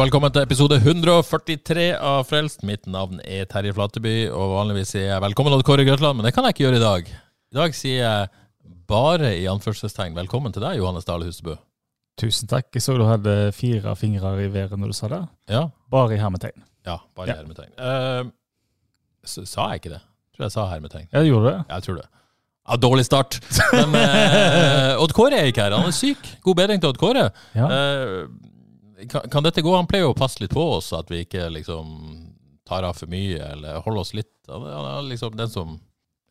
Velkommen til episode 143 av Frelst. Mitt navn er Terje Flateby, og vanligvis sier jeg velkommen Odd Kåre Grøtland, men det kan jeg ikke gjøre i dag. I dag sier jeg bare i anførselstegn velkommen til deg, Johannes Dale Husebø. Tusen takk. Jeg så du hadde fire fingre i været når du sa det. Ja, Bare i hermetegn. ja bare Ja. hermetegn. Uh, sa jeg ikke det? Jeg tror jeg sa hermetegn. Ja, gjorde du det? Jeg tror det. Ja, dårlig start. Men eh, Odd Kåre er ikke her, han er syk. God bedring til Odd Kåre. Ja. Eh, kan, kan dette gå? Han pleier jo å passe litt på oss, at vi ikke liksom tar av for mye, eller holder oss litt Han er- liksom den som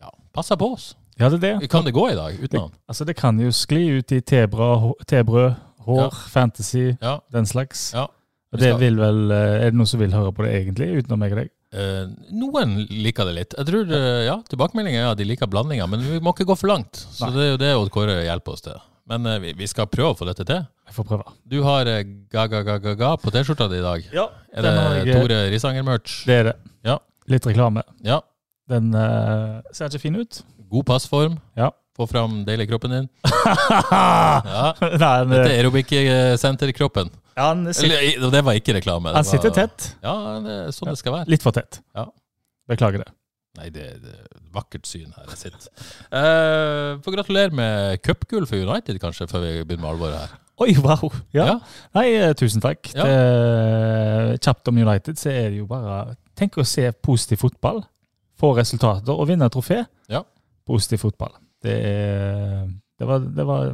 ja, passer på oss. ja, det er det. Kan det gå i dag uten Det, han? altså, det kan jo skli ut i tebrød, hår, Ja. fantasy, Ja. den slags. ja. Og det vil vel, eh, Er det noen som vil høre på det egentlig, utenom meg og deg? Eh, noen liker det litt. Jeg tror, eh, ja, Tilbakemeldingen er at de liker blandinga, men vi må ikke gå for langt. Så Nei. det er jo det Odd Kåre hjelper oss til. Men eh, vi, vi skal prøve å få dette til. Jeg får prøve. Du har eh, ga-ga-ga-ga på T-skjorta di i dag. Ja, Er det jeg, Tore Risanger-merch? Det er det. Ja. Litt reklame. Ja. Den uh, ser ikke fin ut. God passform. Ja. Få fram deilig kroppen din. Ja. Nei, den, Dette er aerobic-senter-kroppen. ja, han, sitter, Eller, det var ikke reklame. Den han sitter var- tett. Ja, det er sånn det skal være. Litt for tett. Ja. Beklager det. Nei, det, det er et vakkert syn her jeg sitter. Uh, Får gratulere med cupgull for United, kanskje, før vi begynner med alvoret her. Oi, wow. Ja. Ja. Nei, eh, tusen takk. Ja. Det, kjapt om United, så er det jo bare Tenk å se positiv fotball, få resultater og vinne trofé. Ja. Positiv fotball. Det er Det var, det var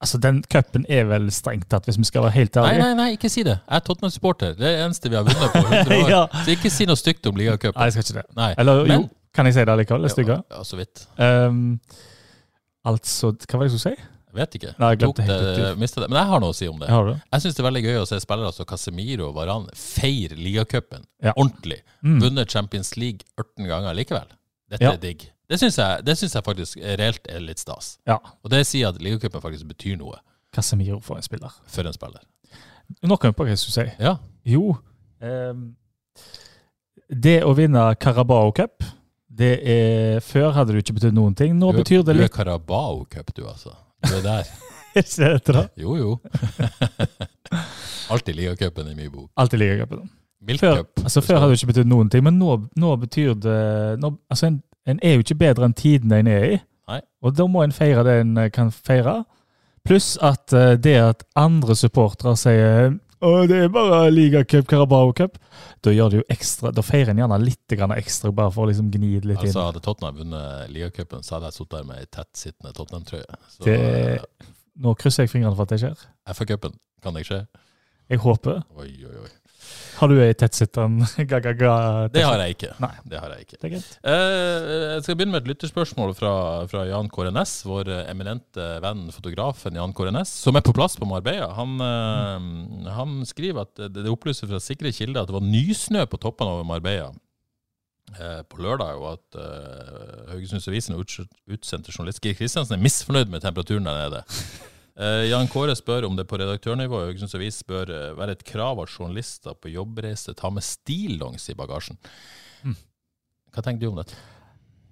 Altså, den cupen er vel strengt tatt, hvis vi skal være helt Nei, ærlige. nei, nei, ikke si det. Jeg er Tottenham-supporter. Det er det eneste vi har vunnet på 100 år. Så ikke si noe stygt om ligacupen. Nei, jeg skal ikke det. Nei. Eller Men- jo, kan jeg si det likevel? Det er stygge. Ja, så vidt. Um, altså Hva var det jeg skulle si? Jeg vet ikke. Nei, jeg glemte helt det, mistet det. Men jeg har noe å si om det. Har? Jeg syns det er veldig gøy å se spillere som Casemiro og Varan feire ligacupen Ja. ordentlig. Mm. Vunnet Champions League 18 ganger likevel. Dette Ja. er digg. Det syns jeg, jeg faktisk reelt er litt stas. Ja. Og det sier at ligacupen faktisk betyr noe Casemiro for en spiller. for en spiller. Nå en jeg på hva jeg skulle si. Ja. Jo ehm, Det å vinne Carabao Cup det er, Før hadde det ikke betydd noen ting. Nå du, betyr det Du er. Carabao Cup, du, altså. Du er der. Ikke det etter det? Jo, jo. Alltid ligacupen i min bok. Alltid ligacupen. Før, altså, før hadde det ikke betydd noen ting, men nå, nå betyr det nå, altså, en, en er jo ikke bedre enn tiden en er i. Nei. Og da må en feire det en kan feire. Pluss at eh, det at andre supportere sier å, det er bare ligacup, Carabao Cup, da gjør det jo ekstra, da feirer en gjerne litt ekstra, bare for å liksom gni det litt inn. Altså, hadde Tottenham vunnet ligacupen, så hadde jeg sittet der med ei tettsittende Tottenham-trøye. Det- Nå krysser jeg fingrene for at det skjer. FA-cupen kan det ikke skje. Jeg håper. Oi, oi, oi. Har du ei tettsittende ga-ga-ga? Det har jeg ikke. Nei. Det har jeg ikke. Det er greit. Eh, jeg skal begynne med et lytterspørsmål fra, fra Jan Kåre Næss, vår eh, eminente venn, fotografen Jan Kåre Næss, som er på plass på Marbella. Han, mm. han skriver at det, opplyser fra sikre kilder at det var nysnø på toppene over Marbella på lørdag, og at uh, Haugesunds Avisen uts- utsendte journalist Geir Kristiansen er misfornøyd med temperaturen der nede. Eh, Jan Kåre spør om det på redaktørnivå i Haugesunds Avis bør eh, være et krav at journalister på jobbreise tar med stillongs i bagasjen. Mm. Hva tenker du om dette?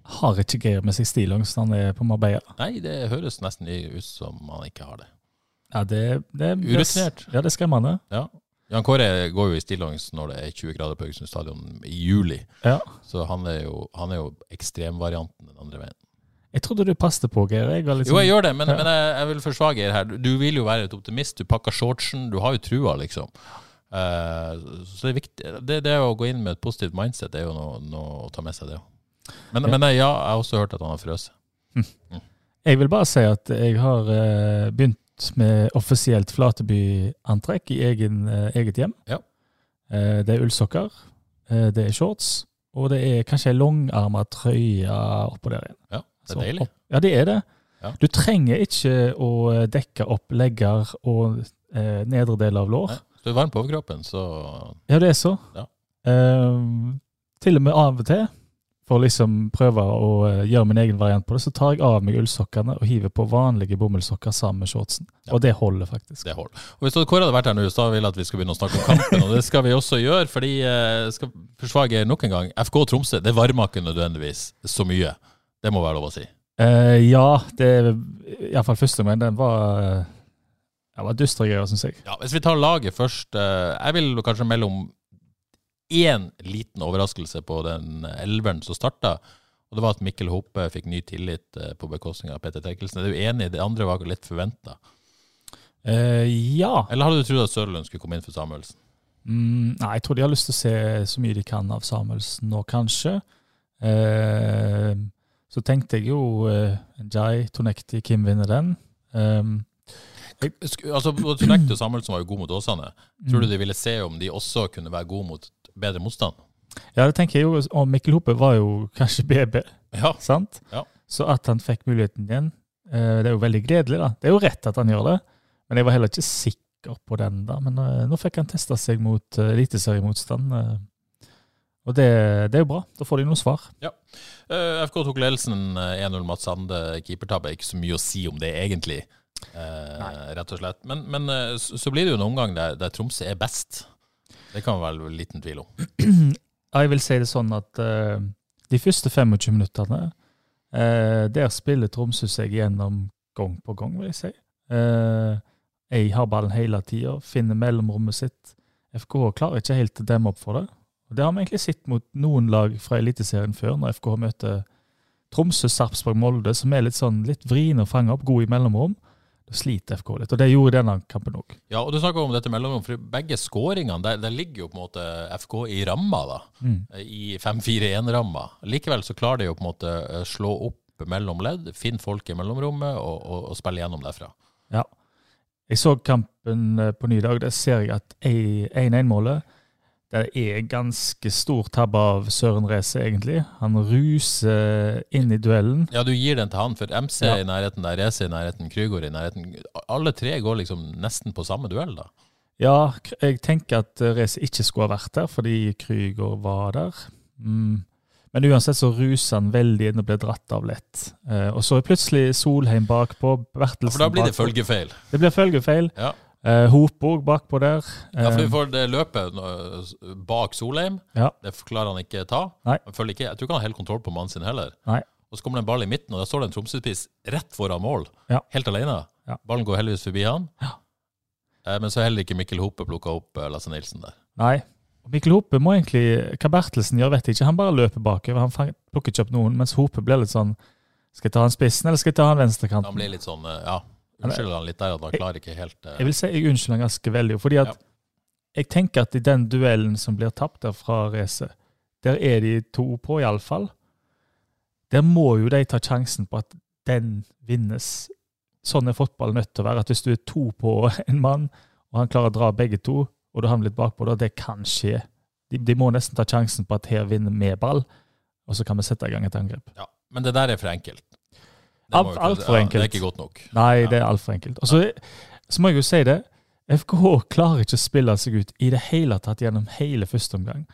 Har ikke Geir med seg stillongs når han er på Marbella? Nei, det høres nesten ut som han ikke har det. Ja, det, det, det Urutinert. Ja, det er skremmende. Ja. Jan Kåre går jo i stillongs når det er 20 grader på Haugesund stadion i juli. Ja. Så han er jo, han er jo ekstremvarianten den andre veien. Jeg trodde du passet på, Geir. Var Jo, jeg sånn- gjør det, men, Ja. men jeg, jeg vil forsvare Geir her. Du, vil jo være et optimist. Du pakker shortsen. Du har jo trua, liksom. Uh, så det er viktig. Det, det å gå inn med et positivt mindset det er jo noe, noe å ta med seg, det òg. Men, Ja. men eh, ja, jeg har også hørt at han har frøst. Jeg vil bare si at jeg har uh, begynt med offisielt Flateby-antrekk i egen, uh, eget hjem. Ja. Det er ullsokker, det er shorts, og det er kanskje ei langarma trøye oppå der igjen. Ja, det er deilig. Ja, det er det. Ja. Du trenger ikke å dekke opp legger og eh, nedre del av lår. Nei, du er varm på overkroppen, så Ja, det er så. Ja. Eh, til og med av og til, for å liksom prøve å eh, gjøre min egen variant på det, så tar jeg av meg ullsokkene og hiver på vanlige bomullssokker sammen med shortsen. Ja. Og det holder faktisk. det holder. Og Hvis Kåre hadde vært her nå, så ville jeg at vi skulle begynne å snakke om kampen. Og det skal vi også gjøre, fordi eh, skal forsvare nok en gang. FK Tromsø det varmer ikke nødvendigvis så mye. Det må være lov å si. Uh, ja, det iallfall første men den var eh, ja, var dystre greier, syns jeg. Ja, Hvis vi tar laget først. Uh, Jeg vil kanskje melde om én liten overraskelse på den elveren som starta. Og det var at Mikkel Hoppe fikk ny tillit uh, på bekostning av Petter Terkelsen. Er du enig? Det andre var litt forventa. Eh, ja. Eller hadde du trodd at Sørlund skulle komme inn for Samuelsen? Mm, nei, jeg tror de har lyst til å se så mye de kan av Samuelsen nå, kanskje. Eh, så tenkte jeg jo uh, Jai, Tonekti, Kim vinner den. Um, Sk- Altså, Tonekti og Samuelsen var jo gode mot Åsane. Tror Mm. du de ville se om de også kunne være gode mot bedre motstand? ja, det tenker jeg jo. Og Mikkel Hope var jo kanskje BB, Ja. sant? Ja. Så at han fikk muligheten igjen, uh, det er jo veldig gledelig, da. Det er jo rett at han gjør det, men jeg var heller ikke sikker på den, da. Men uh, nå fikk han testa seg mot eliteseriemotstand. Eh, og det, det er jo bra. Da får de noen svar. Eh, FK tok ledelsen eh, 1-0. Mats Sande keepertabbe. Ikke så mye å si om det, egentlig. Uh, rett og slett. Men, men uh, så, blir det jo en omgang der, der Tromsø er best. Det kan vel være liten tvil om. Ja, jeg vil si det sånn at eh, de første 25 minuttene, eh, der spiller Tromsø seg gjennom gang på gang, vil jeg si. Eh, jeg har ballen hele tida, finner mellomrommet sitt. FK klarer ikke helt å demme opp for det. Og Det har vi egentlig sett mot noen lag fra Eliteserien før, når FK møter Tromsø, Sarpsborg, Molde, som er litt sånn litt vriene å fange opp, gode i mellomrom. Da sliter FK litt, og det gjorde denne kampen òg. Ja, og Du snakker om dette mellomrom, for begge skåringene, der, der ligger jo på en måte FK i ramma. da, Mm. I 5-4-1-ramma. Likevel så klarer de jo på en måte eh, slå opp mellom ledd, finne folk i mellomrommet og, og, og spille gjennom derfra. Ja. Jeg så kampen eh, på ny dag. Der ser jeg at 1-1-målet det er ganske stor tabbe av Søren Reise, egentlig. Han ruser inn i duellen. Ja, du gir den til han, for MC Ja. i nærheten, der Reise i nærheten, Krygård i nærheten. Alle tre går liksom nesten på samme duell, da. Ja, jeg tenker at Reise ikke skulle ha vært der, fordi Krygård var der. Mm. Men uansett så ruser han veldig inn og blir dratt av lett. Eh, og så er plutselig Solheim bakpå, Ja, Bertelsen for da blir det bakpå. følgefeil. Det blir følgefeil. Ja. Eh, Hopborg bakpå der. Ja, for Eh, vi får det løpet bak Solheim. Ja. Det klarer han ikke ta. Nei. Han følger ikke, jeg tror ikke han har helt kontroll på mannen sin heller. Nei. Og så kommer det en ball i midten, og da står det en Tromsø-spiss rett foran mål. Ja. Helt alene. Ja. Ballen går heldigvis forbi han. Ja. Eh, Men så er heller ikke Mikkel Hope plukka opp eh, Lasse Nilsen der. Nei. Mikkel Hope må egentlig Hva Bertelsen gjør, vet jeg ikke. Han bare løper bakover. Han plukker ikke opp noen. Mens Hope blir litt sånn Skal jeg ta han spissen, eller skal jeg ta han venstrekanten? Han blir litt sånn, eh, ja, unnskylder han litt der da klarer klarer ikke helt uh... Jeg vil si jeg unnskylder han ganske veldig. Fordi at Ja. jeg tenker at i den duellen som blir tapt der fra racet, der er de to på, iallfall. Der må jo de ta sjansen på at den vinnes. Sånn er fotball nødt til å være. At hvis du er to på en mann, og han klarer å dra begge to, og du havner litt bakpå, da, det kan skje. De, de må nesten ta sjansen på at her vinner vi ball, og så kan vi sette i gang et angrep. ja. Men det der er for enkelt. Det Alt- enkelt. ja. Det er ikke godt nok. Nei, Ja. det er altfor enkelt. Og så, så må jeg jo si det. FKH klarer ikke å spille seg ut i det hele tatt gjennom hele første omgang.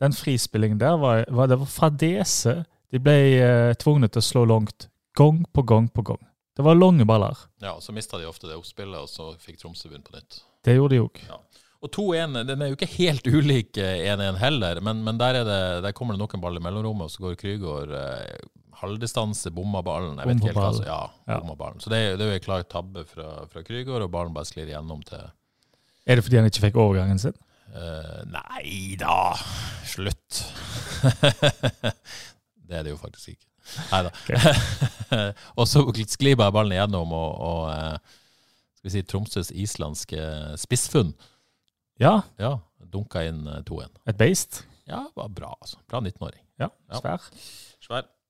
Den frispillingen der var, var, det var fadese. De ble eh, tvunget til å slå langt gang på gang på gang. Det var lange baller. Ja, og Så mista de ofte det oppspillet, og så fikk Tromsø begynt på nytt. Det gjorde de òg. Og 2-1 den er jo ikke helt ulik eh, 1-1 heller, men, men der, er det, der kommer det nok en ball i mellomrommet, og så går Krygård eh, halvdistanse, bomma ballen. Jeg vet ikke helt hva altså. Ja, Ja. bomma ballen. Så det, det er jo en klar tabbe fra, fra Krygård, og ballen bare sklir gjennom til Er det fordi han ikke fikk overgangen sin? Uh, Nei da, slutt. det er det jo faktisk ikke. Nei da. og så sklir bare ballen igjennom, og, og eh, skal vi si Tromsøs islandske spissfunn Ja, ja, dunka inn eh, 2-1. et beist. Ja, var bra, altså. Bra 19-åring. Ja, Ja. svær. Svær.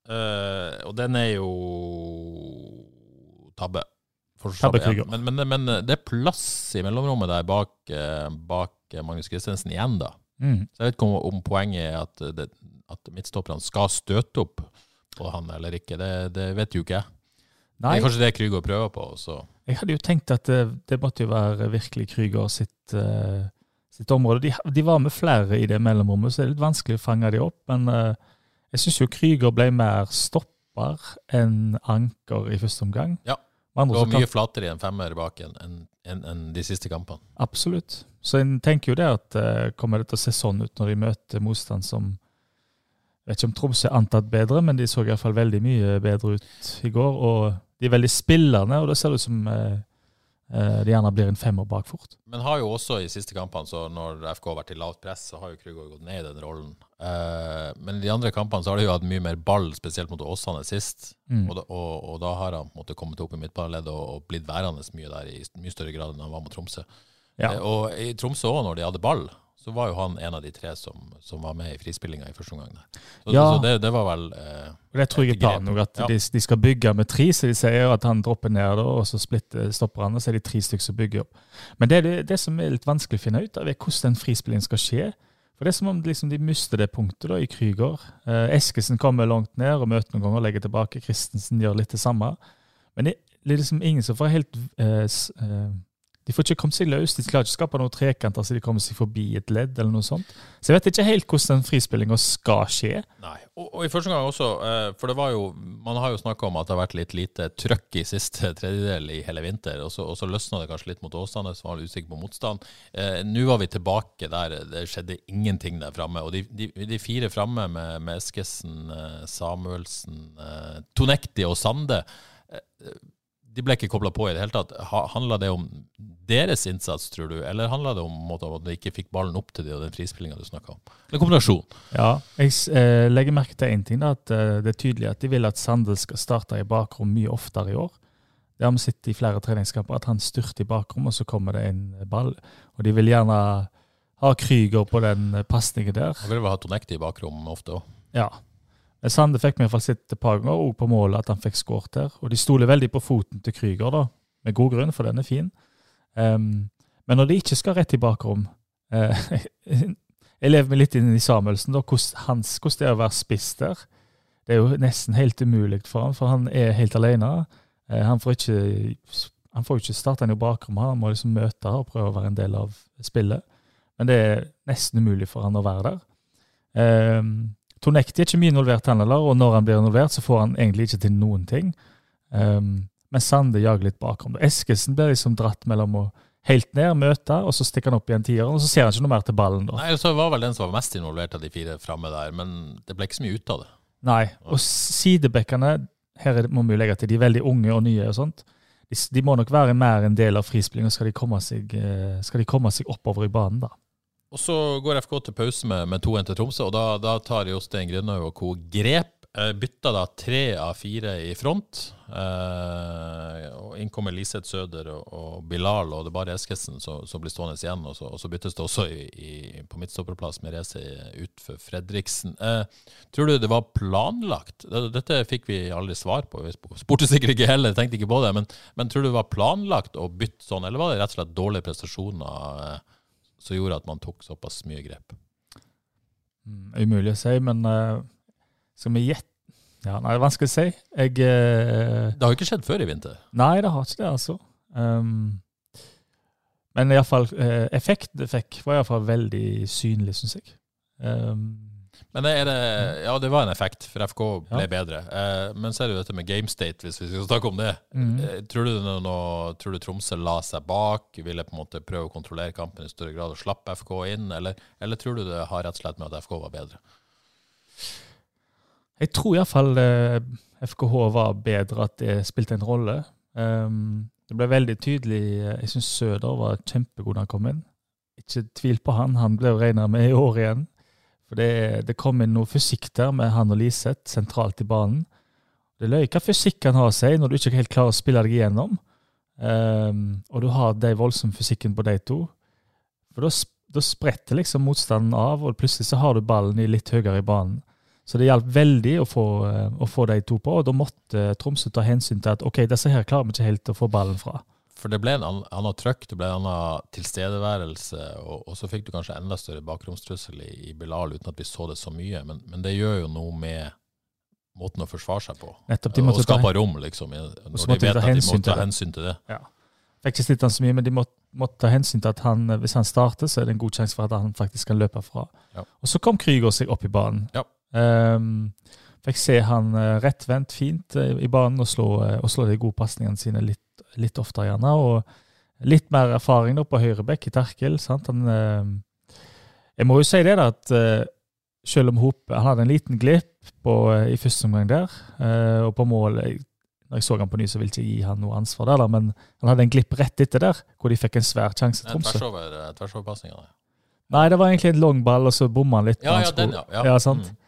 Eh, og den er jo tabbe. Tabbe ja. Men, men, men det er plass i mellomrommet der bak, eh, bak Magnus Christensen igjen, da. Mm. Så jeg vet ikke om, om poenget er at det, at midtstopperne skal støte opp på han eller ikke. Det, det vet jo ikke jeg. Det er kanskje det Krüger prøver på. Så. jeg hadde jo tenkt at det, det måtte jo være virkelig Krüger sitt, uh, sitt område. De, de var med flere i det mellomrommet, så det er litt vanskelig å fange de opp. Men eh, jeg syns jo Krüger ble mer stopper enn anker i første omgang. Ja. Det var mye flatere i en femmer bak enn en, en, en de siste kampene. Absolutt. Så en tenker jo det at uh, kommer det til å se sånn ut når de møter motstand som Jeg vet ikke om Tromsø er antatt bedre, men de så i hvert fall veldig mye bedre ut i går. Og de er veldig spillende, og da ser det ut som eh, eh, de gjerne blir en femmer bak fort. Men har jo også i siste kampene, så når FK har vært i lavt press, så har jo Krüger gått ned i den rollen. Eh, men i de andre kampene så har de jo hatt mye mer ball, spesielt mot Åsane sist. Mm. Og, da, og, og da har han måttet komme opp i midtbaneleddet og, og blitt værende mye der i mye større grad enn han var mot Tromsø. Ja. Eh, og i Tromsø òg, når de hadde ball, så var jo han en av de tre som, som var med i frispillinga i første omgang. Så, Ja. så det, det var vel eh, Det tror jeg er planen, òg, at Ja. de, de skal bygge med tre. Så de sier at han dropper ned, og så splitter og så er de tre stykker som bygger opp. Men det, det, det som er litt vanskelig å finne ut av, er hvordan den frispillingen skal skje. For Det er som om liksom, de mister det punktet da, i Krüger. Eh, Eskesen kommer langt ned og møter noen ganger og legger tilbake. Christensen gjør litt det samme. Men det, det er liksom ingen som får helt eh, eh, De får ikke kommet seg løs. De klarer ikke å skape noen trekanter så de kommer seg forbi et ledd. eller noe sånt. Så jeg vet ikke helt hvordan den frispillinga skal skje. Nei. Og, og i første gang også, eh, for det var jo Man har jo snakka om at det har vært litt lite trøkk i siste tredjedel i hele vinter, og så, og så løsna det kanskje litt mot Åsane, som var usikker på motstand. Eh, Nå var vi tilbake der det skjedde ingenting der framme. Og de, de, de fire framme med, med Eskesen, eh, Samuelsen, Tonekti og Sande de ble ikke kobla på i det hele tatt. Ha, Handla det om deres innsats, tror du, eller handla det om måte, at de ikke fikk ballen opp til de og den frispillinga du snakka om? En kombinasjon. Ja, jeg eh, legger merke til én ting. da, at eh, Det er tydelig at de vil at Sandel skal starte i bakrom mye oftere i år. Det har vi sett i flere treningskamper, at han styrter i bakrom, og så kommer det en ball. Og de vil gjerne ha Krüger på den eh, pasningen der. Han vil vel ha Tonekti i bakrom ofte òg. Ja. Men Sande fikk vi i hvert fall sett et par ganger, og på målet at han fikk skåret der. Og de stoler veldig på foten til Krüger, da, med god grunn, for den er fin. Um, men når de ikke skal rett i bakrom uh, Jeg lever meg litt inn i Samuelsen, da, hvordan, det er å være spiss der. Det er jo nesten helt umulig for han, for han er helt alene. Uh, han får ikke ikke starte han i bakrom, han må liksom møte og prøve å være en del av spillet. Men det er nesten umulig for han å være der. Um, Tonekti er ikke mye involvert, han heller, og når han blir involvert, så får han egentlig ikke til noen ting. Um, men Sande jager litt bakom. Eskesen blir liksom dratt mellom å helt ned, møte, og så stikker han opp igjen tieren, og så ser han ikke noe mer til ballen. da. Nei, så var vel den som var mest involvert av de fire framme der, men det ble ikke så mye ut av det. Nei, og sidebekkene, her er det, må vi jo legge til, de er veldig unge og nye og sånt. De, de må nok være mer en del av frispillinga, skal, de seg, eh, skal de komme seg oppover i banen, da. Og så går FK til pause med, med 2-1 til Tromsø, og da, da tar Jostein Grønhaug og co. grep. Eh, bytta da tre av fire i front. Eh, og Inn kommer Liseth Søder og, og Bilal, og det er bare Eskesen som, blir stående igjen. Og så, og så byttes det også i, i, på midtstopperplass med Reze ut for Fredriksen. Eh, tror du det var planlagt? Dette fikk vi aldri svar på. Vi spurte sikkert ikke heller, tenkte ikke på det. Men, men tror du det var planlagt å bytte sånn, eller var det rett og slett dårlige prestasjoner eh, som gjorde at man tok såpass mye grep? Mm, umulig å si, men uh, skal vi gjette Ja, nei, det er vanskelig å si. Jeg uh, Det har jo ikke skjedd før i vinter. Nei, det har ikke det, altså. Um, men iallfall uh, effekt det fikk, var iallfall veldig synlig, syns jeg. Um, Men det, ja, det var en effekt, for FK ble Ja. bedre. Eh, men så er det jo dette med game state, hvis vi skal snakke om det. Mm. Eh, tror, du noe, tror du Tromsø la seg bak, ville på en måte prøve å kontrollere kampen i større grad og slappe FK inn, eller, eller tror du det har rett og slett med at FK var bedre? jeg tror iallfall eh, FKH var bedre, at det spilte en rolle. Um, det ble veldig tydelig eh, Jeg syns Søder var kjempegod da han kom inn. Ikke tvil på han, han ble regna med i år igjen. For det, det kom inn noe fysikk der med han og Liseth sentralt i banen. Det er løye hva fysikk han har seg når du ikke helt klarer å spille deg igjennom. Um, og du har den voldsomme fysikken på de to. For da, spretter liksom motstanden av, og plutselig så har du ballen i litt høyere i banen. Så det hjalp veldig å få, eh, å få de to på, og da måtte Tromsø ta hensyn til at ok, disse her klarer vi ikke helt å få ballen fra. For det ble en annen, trøkk, det ble en annen tilstedeværelse, og, og så fikk du kanskje enda større bakromstrussel i, i Bilal uten at vi så det så mye. Men, men det gjør jo noe med måten å forsvare seg på. Nettopp, og skape rom, liksom, når de vet at de må ta hensyn til det. Ja. Fikk ikke slitt han så mye, men de måtte, måtte ta hensyn til at han, hvis han starter, så er det en god sjanse for at han faktisk kan løpe fra. Ja. Og så kom Krüger seg opp i banen. Ja. Um, fikk se han eh, rettvendt fint eh, i banen og slå, eh, og slå de gode pasningene sine litt, litt oftere, gjerne. Og litt mer erfaring da på høyrebekk i Terkel. Sant? Han, eh, jeg må jo si det, da, at eh, selv om Hop Han hadde en liten glipp på, eh, i første omgang der, eh, og på mål Når jeg så han på ny, så ville jeg ikke gi han noe ansvar der, da, men han hadde en glipp rett etter der, hvor de fikk en svær sjanse, Tromsø. Tvers over, tversoverpasninga. der. Nei, det var egentlig en long ball, og så bomma han litt. Ja, ja, den, ja. ja. ja sant? Mm.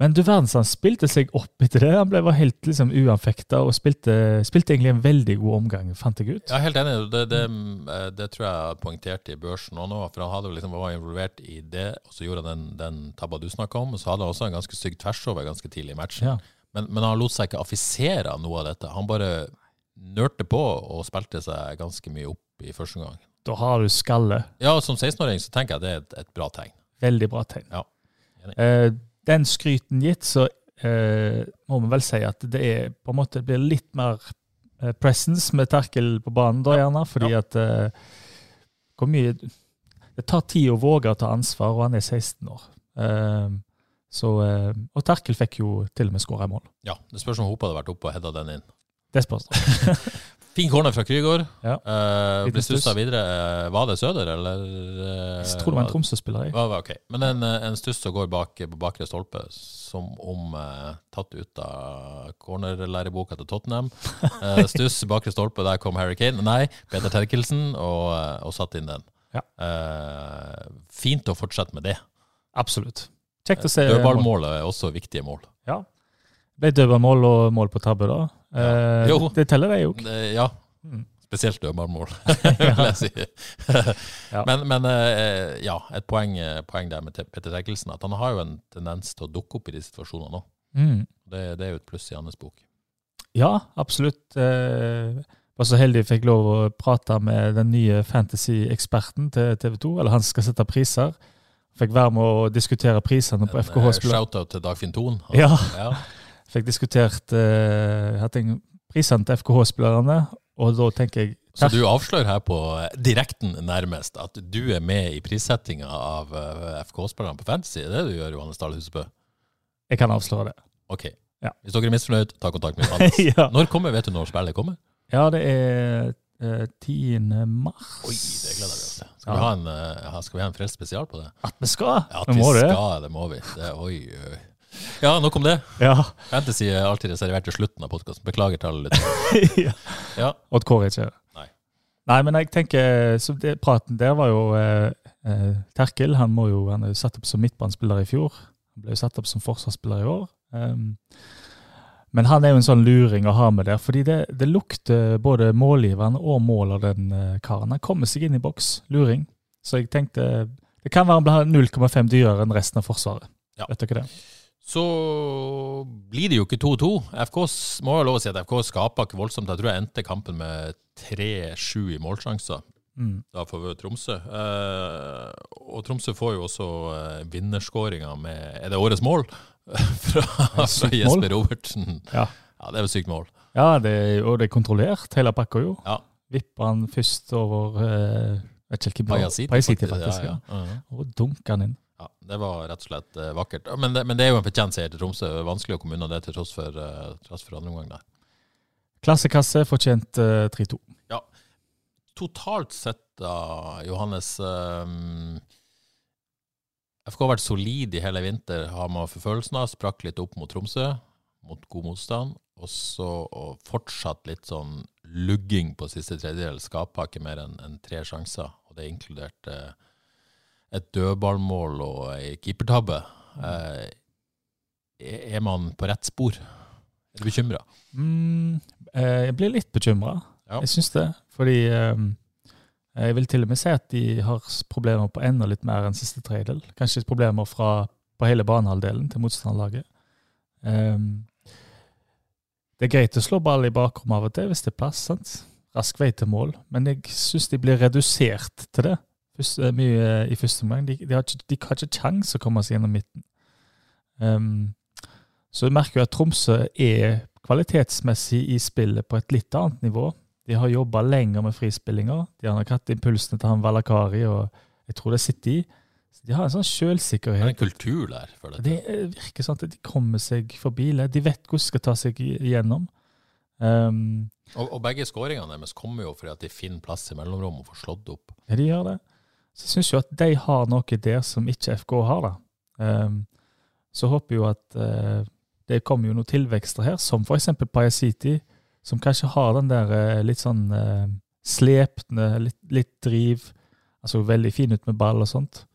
Men du verdens, han spilte seg opp etter det. Han ble var helt liksom uanfekta og spilte, spilte egentlig en veldig god omgang, fant jeg ut. Er helt enig. Det, det, det tror jeg poengterte i børsen òg nå. For han hadde liksom var involvert i det, og så gjorde han den, den tabba du snakka om. Og så hadde han også en ganske stygg tversover ganske tidlig i matchen. Ja. Men, men han lot seg ikke affisere av noe av dette. Han bare nørte på og spilte seg ganske mye opp i første omgang. Da har du skalle. Ja, som 16-åring så tenker jeg det er et, et bra tegn. Veldig bra tegn. Ja. Eh, den skryten gitt, så eh, må vi vel si at det er på en måte blir litt mer eh, presence med Terkel på banen da, gjerne. Fordi Ja. at eh, hvor mye Det tar tid å våge å ta ansvar, og han er 16 år. Eh, så, eh, og Terkel fikk jo til og med skåra i mål. Ja, Det spørs om Hope hadde vært oppe og hedda den inn. Det spørs. Fin corner fra Krygård. Ja. Uh, ble stussa videre. Var det Søder, eller? eh, Jeg tror det var en Tromsø-spiller. jeg. Ja. Men en, eh, en stuss som går bak på bakre stolpe, som om uh, tatt ut av cornerlæreboka til Tottenham. Uh, stuss bakre stolpe, der kom Harry Kane. Nei, Peter Terkelsen, og, og satt inn den. Ja. Fint å fortsette med det. Absolutt. Kjekt å se. mål. Dødballmålet er også viktige mål. Ja. Ble dødballmål og mål på tabbe, da. Eh, Jo. Det teller, det. Eh, ja, Mm. spesielt dødballmål, vil jeg si. Ja. Men, men eh, ja, et poeng, eh, poeng der med Peter Eggelsen, at han har jo en tendens til å dukke opp i de situasjonene òg. Mm. Det, det er jo et pluss i hans bok. Ja, absolutt. Eh, var så heldig jeg fikk lov å prate med den nye fantasy-eksperten til TV 2. Eller han skal sette priser. Fikk være med å diskutere prisene på FKH-spillet. spiller. Shout-out til Dagfinn Thon. Ja, Ja. Fikk diskutert uh, hatt en- prisene til FKH-spillerne. Og da tenker jeg Så du avslører her på eh, direkten nærmest at du er med i prissettinga av eh, FK-spillerne på Fantasy? Det er det du gjør, Johannes Dahl Husebø? Jeg kan avsløre det. Ok. Ja. Hvis dere er misfornøyd, ta kontakt med Johannes. ja. Når kommer, vet du når spillet kommer? ja, det er eh, 10. mars. Oi, det gleder vi oss til. Skal, Ja. vi ha en, eh, skal vi ha en frelst spesial på det? At vi skal! Ja, at vi vi må det. skal, det må vi. Det, oi, oi. Ja, nok om det. Ja. Fantasy er alltid reservert til slutten av podkasten. Beklager til alle litt. ja. Ja. Odd Kåre ikke. Nei. Nei, men jeg tenker, så det, praten der var jo eh, eh, Terkel. Han, må jo, han er jo satt opp som midtbanespiller i fjor. Han ble jo satt opp som forsvarsspiller i år. Um, men han er jo en sånn luring å ha med der, fordi det, det lukter både målgiveren og mål av den eh, karen. Han kommer seg inn i boks. Luring. Så jeg tenkte det kan være han blir 0,5 dyrere enn resten av Forsvaret. Ja. Vet dere det? Så blir det jo ikke 2-2. FK må jo lov å si at FK skaper ikke voldsomt. Jeg tror jeg endte kampen med 3-7 i målsjanser. Mm. Da får vi Tromsø. Eh, og Tromsø får jo også eh, vinnerskåringa med Er det årets mål? fra, fra. Jesper Robertsen. Ja. ja, det er jo sykt mål. Ja, det, er- og det er kontrollert, hele pakka jo. Ja. Vipper han først over eh, hvem det. Pajasiti, faktisk. Ja, Ja, ja. -huh. Og dunker han inn. Ja, det var rett og slett eh, vakkert. Men det, men det er jo en fortjent seier til Tromsø. Vanskelig å komme unna det til tross for, uh, tross for andre omgang der. Klassekasse, fortjent uh, 3-2. Ja. Totalt sett, da, Johannes um, FK har vært solid i hele vinter, har man for følelsen av. Sprakk litt opp mot Tromsø, mot god motstand. Og så og fortsatt litt sånn lugging på siste tredjedel. Skaper ikke mer enn enn tre sjanser. Og det inkluderte et dødballmål og ei keepertabbe. Eh, er man på rett spor? Er du bekymra? Mm, eh, jeg blir litt bekymra. Ja. Jeg syns det. Fordi eh, jeg vil til og med si at de har problemer på enda litt mer enn siste tredjedel. Kanskje problemer fra, på hele banehalvdelen til motstanderlaget. Eh, det er greit å slå ball i bakrommet av og til hvis det er plass. sant? rask vei til mål, men jeg syns de blir redusert til det Først, eh, mye i første omgang. De, de, har ikke, de har ikke kjangs å komme seg gjennom midten. Um, så du merker jo at Tromsø er kvalitetsmessig i spillet på et litt annet nivå. De har jobba lenger med frispillinger. De har nok hatt impulsene til han Valakari, og jeg tror det sitter i. Så de har en sånn sjølsikkerhet. Det er en kultur der for dette. Det virker sånn at de kommer seg forbi. De vet hvordan de skal ta seg igjennom. Um, og, og, begge skåringene deres kommer jo fordi at de finner plass i mellomrom og får slått opp. Ja, de gjør det. Så jeg syns jo at de har noe der som ikke FK har. da. Um, så håper jo at uh, det kommer jo noen tilvekster her, som f.eks. Paya City, som kanskje har den der uh, litt sånn uh, slepne, litt, litt, driv. Altså veldig fin ut med ball og sånt.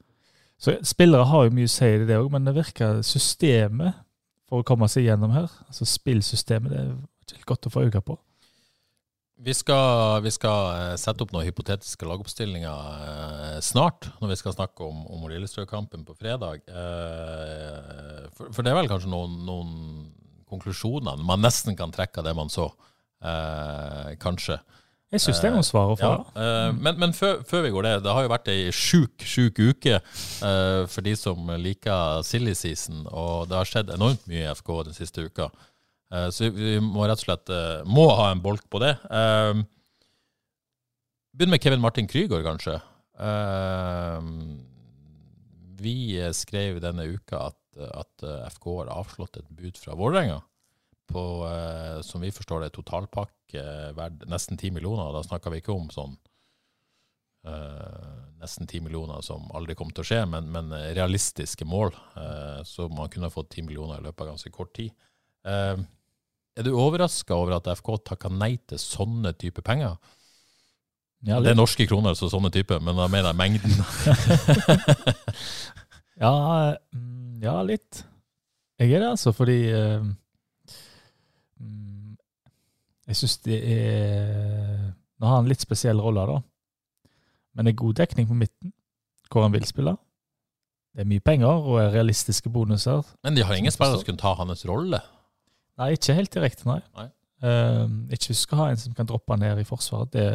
Så spillere har jo mye å si i det òg, men det virker systemet for å komme seg gjennom her, altså spillsystemet, det er ikke helt godt å få øye på. Vi skal, vi skal, eh, sette opp noen hypotetiske lagoppstillinger eh, snart, når vi skal snakke om, om Lillestrøm-kampen på fredag. Eh, for, for, det er vel kanskje noen, noen, konklusjoner man nesten kan trekke av det man så, kanskje. Jeg syns det er noen svar å få. Ja. Men, men før, før, vi går det, det har jo vært ei sjuk, sjuk uke for de som liker silly season, og det har skjedd enormt mye i FK den siste uka. Uh, så vi må rett og slett uh, må ha en bolk på det. Uh, Begynn med Kevin Martin Krygård, kanskje. vi skrev denne uka at, at FK har avslått et bud fra Vålerenga på, som vi forstår det, totalpakke verdt nesten 10 millioner. Da snakker vi ikke om sånn nesten 10 millioner som aldri kom til å skje, men, men realistiske mål. så man kunne fått 10 millioner i løpet av ganske kort tid. Uh, er du overraska over at FK takka nei til sånne type penger? Ja, det er norske kroner, så sånne type, men da mener jeg mengden. ja, mm, ja, litt. Jeg er det, altså, fordi uh, Jeg syns det er Nå har han en litt spesiell rolle, da. Men det er god dekning på midten, hvor han vil spille. Det er mye penger og realistiske bonuser. Men de har ingen spillere som kunne ta hans rolle? Nei, ikke helt direkte, nei. nei. Uh, ikke husker å ha en som kan droppe ned i Forsvaret. Det,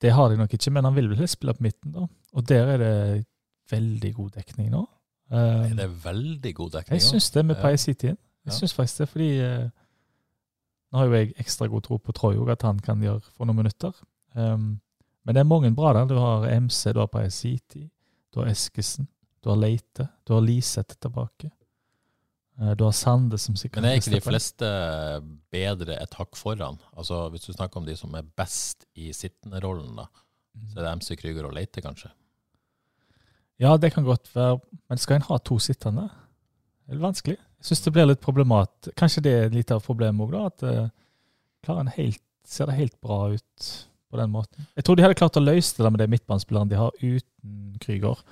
det, har de nok ikke, men han vil vel spille på midten, da. Og der er det veldig god dekning nå. Er det veldig god dekning? Jeg syns det med ja. Paisitien. Jeg syns faktisk det, fordi uh, nå har jo jeg ekstra god tro på Troy òg, at han kan gjøre for noen minutter. Um, men det er mange bra der. Du har MC, du har Paisiti, du har Eskesen, du har Leite, du har Liseth tilbake. Eh, du har Sande som sikkert Men er ikke de fleste bedre et hakk foran? Altså Hvis du snakker om de som er best i sittende-rollen, da, så er det MC Krüger og Leite, kanskje? Ja, det kan godt være. Men skal en ha to sittende? Det er vanskelig. Jeg syns det blir litt problemat. Kanskje det er litt av problemet òg, da. At klaren klarer helt, ser det helt bra ut på den måten. Jeg tror de hadde klart å løse det med de midtbanespillerne de har uten Krüger.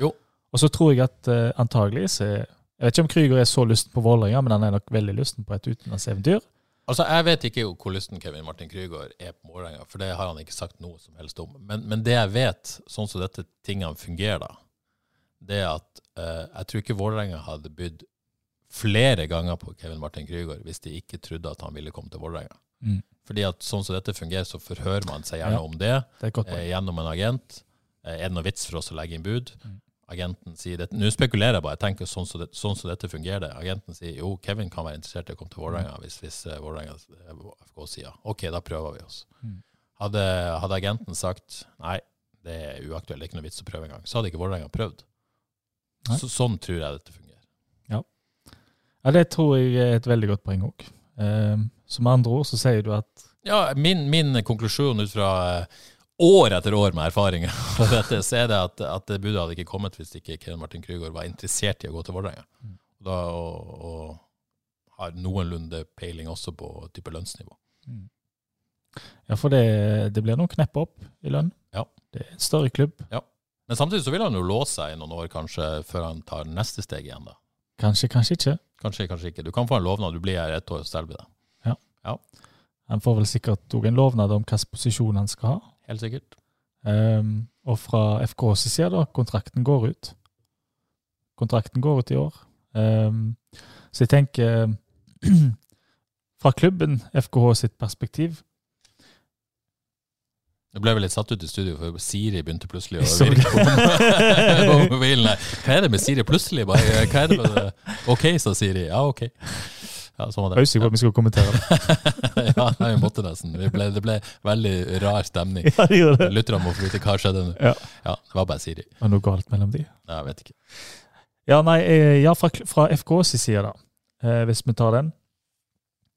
Og så tror jeg at uh, antagelig så er jeg vet ikke om Krüger er så lysten på Vålerenga, men han er nok veldig lysten på et utenlandseventyr. Altså, Jeg vet ikke hvor lysten Kevin Martin Krüger er på Vålerenga, for det har han ikke sagt noe som helst om. Men, men det jeg vet, sånn som dette tingene fungerer da, det er at eh, jeg tror ikke Vålerenga hadde bydd flere ganger på Kevin Martin Krüger hvis de ikke trodde at han ville komme til Vålerenga. Mm. Fordi at sånn som dette fungerer, så forhører man seg gjerne ja, om det, det eh, gjennom en agent. Eh, er det noe vits for oss å legge inn bud? Mm agenten sier det. Nå spekulerer jeg bare, jeg tenker sånn som, det, sånn som dette fungerer. Agenten sier jo, Kevin kan være interessert i å komme til Vålerenga hvis, hvis uh, Vålerenga FK sier ok, da prøver vi oss. Mm. Hadde, hadde, agenten sagt nei, det er uaktuelt, det er ikke noe vits å prøve engang, så hadde ikke Vålerenga prøvd. Så, sånn tror jeg dette fungerer. Ja. ja, det tror jeg er et veldig godt poeng òg. Uh, som andre ord så sier du at Ja, min, min konklusjon ut fra uh, år etter år med erfaringer på dette, så er det at, at det budet hadde ikke kommet hvis ikke Kevin Martin Krygård var interessert i å gå til Vålerenga. Mm. Og, og, har noenlunde peiling også på type lønnsnivå. Mm. Ja, for det, det blir noen knepp opp i lønn. Ja. Det er en større klubb. Ja. Men samtidig så vil han jo låse seg i noen år kanskje før han tar neste steg igjen. da. Kanskje, kanskje ikke. Kanskje, kanskje ikke. Du kan få en lovnad, du blir her ett år, og selger det. Ja. ja. Han får vel sikkert òg en lovnad om hvilken posisjon han skal ha. Helt sikkert. Um, og fra FKs side, da, kontrakten går ut. Kontrakten går ut i år. Um, så jeg tenker Fra klubben, FKH sitt perspektiv, Nå ble vi litt satt ut i studio, for Siri begynte plutselig å virke på, på mobilen. Hva er det med Siri plutselig? Bare, hva er det med det? Ok, sa Siri. Ja, ok. Ja, sånn var Jeg er det. usikker på om vi skal kommentere det. Ja, vi måtte nesten. Vi ble, det ble veldig rar stemning. Ja, det gjorde det. Lytterne må få vite hva skjedde nå. Ja. Ja, det var bare Siri. Var det noe galt mellom de? Nei, Jeg vet ikke. Ja, nei, eh, ja, fra, fra FKs side, da. Eh, hvis vi tar den.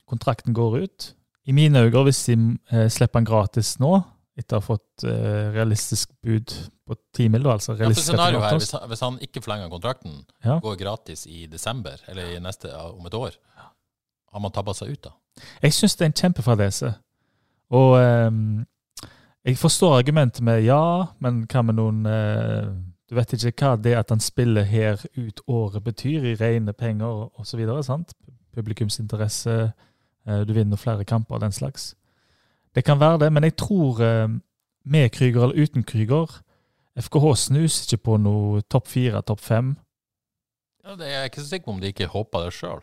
Kontrakten går ut. I mine øyne, hvis de eh, slipper den gratis nå, etter å ha fått eh, realistisk bud på ti mil, da, altså Ja, for scenarioet her, hvis han, hvis han ikke forlenger kontrakten, Ja. går gratis i desember, eller i neste, om et år, har man tabba seg ut da? Jeg syns det er en kjempefadese. Og ehm, jeg forstår argumentet med ja, men hva med noen eh, Du vet ikke hva det at han spiller her ut året betyr i rene penger osv. Publikumsinteresse, eh, du vinner flere kamper og den slags. Det kan være det, men jeg tror eh, med Krüger eller uten Krüger FKH snuser ikke på noe topp fire, topp fem. Ja, det er jeg ikke så sikker på om de ikke håper det sjøl.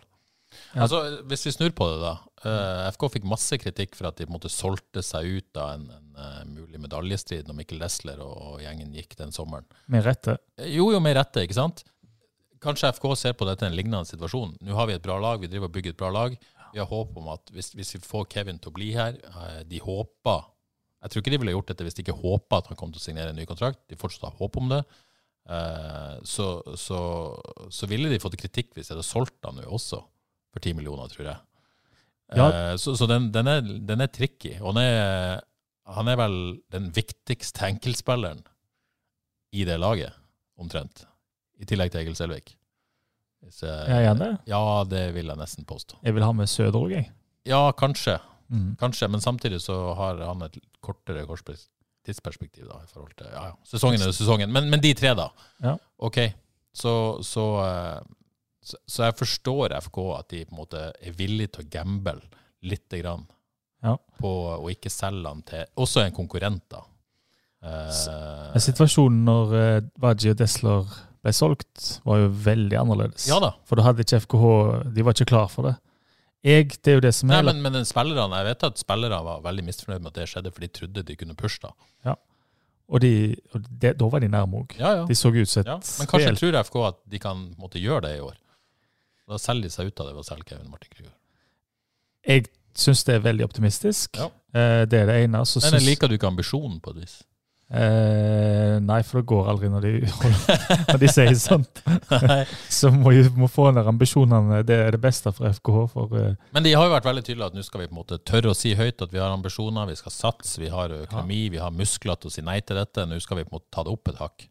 Ja. Altså, hvis vi snur på det, da. Uh, FK fikk masse kritikk for at de på en måte solgte seg ut av en, en uh, mulig medaljestrid når Mikkel Lesler og, og gjengen gikk den sommeren. Med rette. Jo, jo, med rette, ikke sant? Kanskje FK ser på dette en lignende situasjon. Nå har vi et bra lag, vi driver og bygger et bra lag. Vi har håp om at hvis, hvis vi får Kevin til å bli her uh, De håper Jeg tror ikke de ville gjort dette hvis de ikke håpa at han kom til å signere en ny kontrakt. De fortsatt har håp om det. Eh, så, så, så ville de fått kritikk hvis de hadde solgt han nå også, for 10 millioner, tror jeg. Ja. Eh, så så den, den, er, den er tricky. Og han er, han er vel den viktigste enkeltspilleren i det laget, omtrent. I tillegg til Egil Selvik. Hvis jeg- Er han det? Ja, det vil jeg nesten påstå. Jeg vil ha med Søder jeg. Ja, kanskje. Mm. Kanskje, men samtidig så har han et kortere tidsperspektiv da, i forhold til ja, ja. Sesongen er sesongen. Men, men de tre, da. Ja. OK. Så, så, eh, så, så jeg forstår FK at de på en måte er villige til å gamble lite grann Ja. på å ikke selge han til også en konkurrent, da. Eh, situasjonen når uh, Vaji og Desler ble solgt, var jo veldig annerledes. ja da. For da hadde ikke FKH De var ikke klar for det. Jeg, det er jo det som Nei, er men, men spillerne, jeg vet at spillere var veldig misfornøyd med at det skjedde, for de trodde de kunne pushe da. Og, de, og de, da var de nærme òg. Ja, ja. De så ut som et ja. Men kanskje tror FK at de kan måtte gjøre det i år. Da selger de seg ut av det ved å selge Kevin Martin Krüger. Jeg syns det er veldig optimistisk. Ja. Eh, det er det ene. Så Men syns, liker du ikke ambisjonen på et vis? eh, nei, for det går aldri når de, når de sier sånt. Så må vi må få ned ambisjonene. Det er det beste for FKH. For, eh, Men de har jo vært veldig tydelige at nå skal vi på en måte tørre å si høyt at vi har ambisjoner, vi skal satse, vi har økonomi, vi har muskler til å si nei til dette. Nå skal vi på en måte ta det opp et hakk.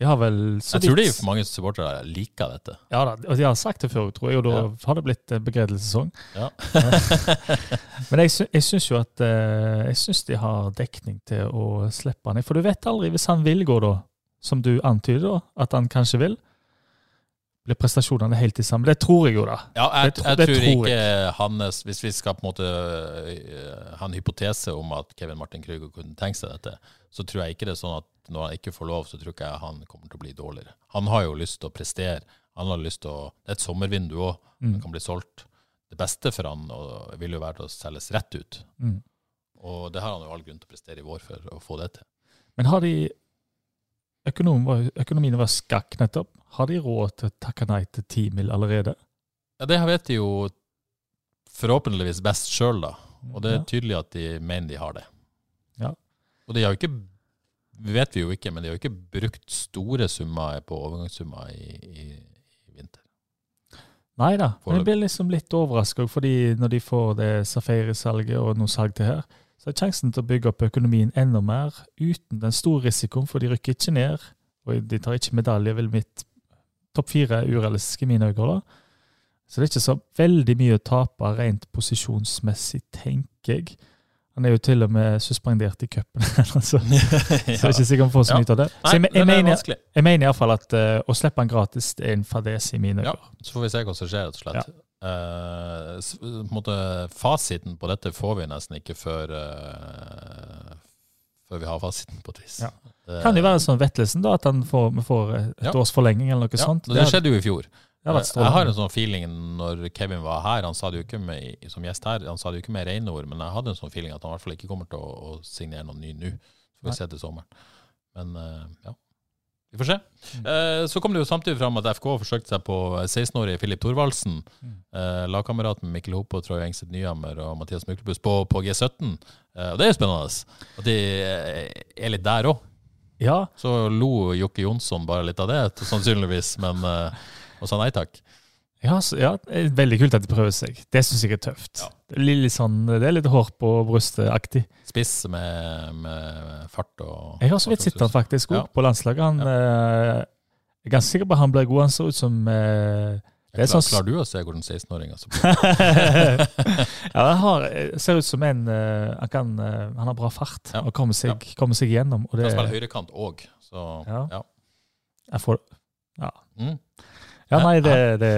De har vel så Jeg tror de er for mange supportere liker dette. Ja da, og de har sagt det før, tror jeg, og da Ja. har det blitt en begredelsessesong. Ja. Men jeg, sy jeg syns jo at eh, Jeg syns de har dekning til å slippe han. For du vet aldri hvis han vil gå, da, som du antyder da, at han kanskje vil. Blir prestasjonene helt de samme? Det tror jeg jo, da. Ja, jeg, Det jeg det tror tror ikke hans Hvis vi skal på en måte øh, ha en hypotese om at Kevin Martin Krüger kunne tenke seg dette, så tror jeg ikke det er sånn at når han ikke får lov, så tror ikke jeg han kommer til å bli dårligere. Han har jo lyst til å prestere. Han har lyst til å Det er et sommervindu òg. Mm. Han kan bli solgt. Det beste for han og, vil jo være å selges rett ut. Mm. Og det har han jo all grunn til å prestere i vår for å få det til. Men har de Økonomien var skakk nettopp. Har de råd til å takke nei til ti mil allerede? Ja, Det vet de jo forhåpentligvis best sjøl, da. Og det er tydelig at de mener de har det. Ja. Og de har jo ikke vet vi jo ikke, men de har jo ikke brukt store summer på overgangssummer i, i, i vinter. Nei da. Men jeg blir liksom litt overraska, fordi når de får det Safari-salget og noe salg til her, så er sjansen til å bygge opp økonomien enda mer uten den store risikoen, for de rykker ikke ned. Og de tar ikke medalje, vil mitt topp fire er urealistisk i mine øyne. Så det er ikke så veldig mye å tape rent posisjonsmessig, tenker jeg. Han er jo til og med suspendert i cupen, så, så jeg er ikke sikker om han får så mye ut av det. Nei, Så jeg, jeg, er mener, jeg mener iallfall at uh, å slippe han gratis er en fadese i mine øyne. Ja, så får vi se hva som skjer, rett og slett. Ja. Uh, på en måte, fasiten på dette får vi nesten ikke før eh, Før vi har fasiten, på et vis. Ja. Det- Kan jo være sånn Vettelsen, da, at han får, vi får et Ja. års forlenging eller noe ja, sånt. Det, skjedde jo i fjor. Det Jeg har en sånn feeling når Kevin var her, han sa det jo ikke med, som gjest her, han sa det jo ikke med rene ord, men jeg hadde en sånn feeling at han i hvert fall ikke kommer til å, å signere noe ny nå. Så får vi se til sommeren. Men eh, ja, vi får se. Eh, så kom det jo samtidig fram at FK forsøkte seg på 16-årige Filip Thorvaldsen. Mm. Eh, med Mikkel Hoppe og Troy Engstedt Nyhammer og Mathias Myklebust på, på G17. Eh, og det er jo spennende. At de eh, er litt der òg. Ja, Så lo Jokke Jonsson bare litt av det, sannsynligvis, men uh, og sa nei takk. Ja, så, ja, er veldig kult at de prøver seg. Det syns jeg er tøft. Ja. Det, er litt sånn, det er litt hår på brystet-aktig. Spiss med, med fart og Jeg har så vidt sett han faktisk Ja. på landslaget. Han eh, er ganske sikker på at han blir god. Han ser ut som eh, det er sånn- Klarer du å se hvordan 16-åring altså? ja, han har, ser ut som en eh, han, kan, eh, han har bra fart Ja. og kommer seg, kommer seg gjennom. Og det, Han spiller høyrekant òg, så Ja. ja. jeg får, Mm. Ja, nei, det, det,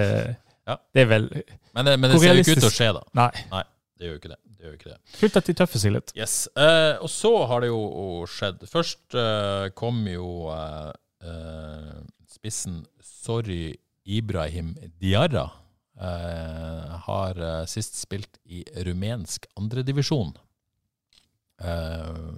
Ja. det er vel Men, det- men det ser jo ikke ut til å skje, da. Nei, Det gjør jo ikke det. det, gjør ikke det. kult at de tøffer seg litt. Yes. Eh, og så har det jo skjedd. Først eh, kom jo eh, eh, spissen Sorry Ibrahim Diarra. Eh, har eh, sist spilt i rumensk andredivisjon. Uh,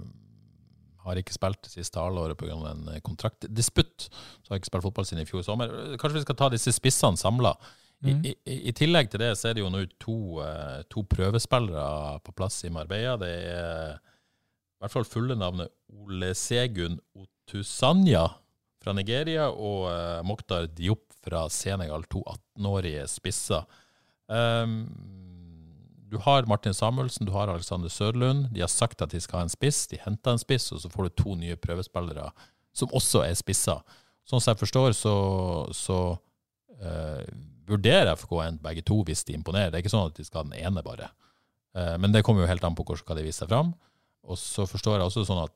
har ikke spilt det siste halvåret pga. en eh, kontraktdisputt. Så har ikke spilt fotball siden i fjor sommer. Kanskje vi skal ta disse spissene samla. I, Mhm. i, I tillegg til det så er det jo nå to, eh, to prøvespillere på plass i Marbella. Det er i hvert fall fulle navnet Ole Segun Otusanya fra Nigeria og eh, Mokhtar Diop fra Senegal, to 18-årige spisser. Um, du har Martin Samuelsen, du har Alexander Sørlund. De har sagt at de skal ha en spiss. De henter en spiss, og så får du to nye prøvespillere som også er spisser. Sånn som jeg forstår, så, så uh, vurderer FK å begge to hvis de imponerer. Det er ikke sånn at de skal ha den ene, bare. Uh, men det kommer jo helt an på hvordan skal de vise seg fram. Og så forstår jeg også sånn at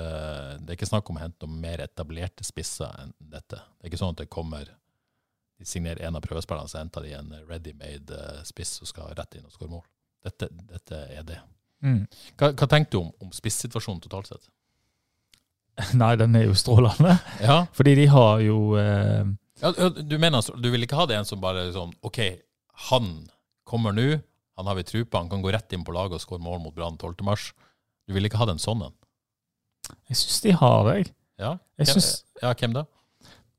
uh, det er ikke snakk om å hente noen mer etablerte spisser enn dette. Det er ikke sånn at det kommer De signerer en av prøvespillerne, så henter de en ready-made eh, spiss som skal rett inn og skåre mål. Dette, dette er det. Mm. Hva, hva tenker du om, om spissituasjonen totalt sett? Nei, den er jo strålende. Ja, Fordi de har jo eh, Ja, du mener altså, du vil ikke ha det en som bare sånn OK, han kommer nå, han har vi tru på, han kan gå rett inn på laget og skåre mål mot Brann 12. mars. Du vil ikke ha den sånn en? Jeg syns de har det, jeg. Ja? Hvem- synes... ja, hvem da?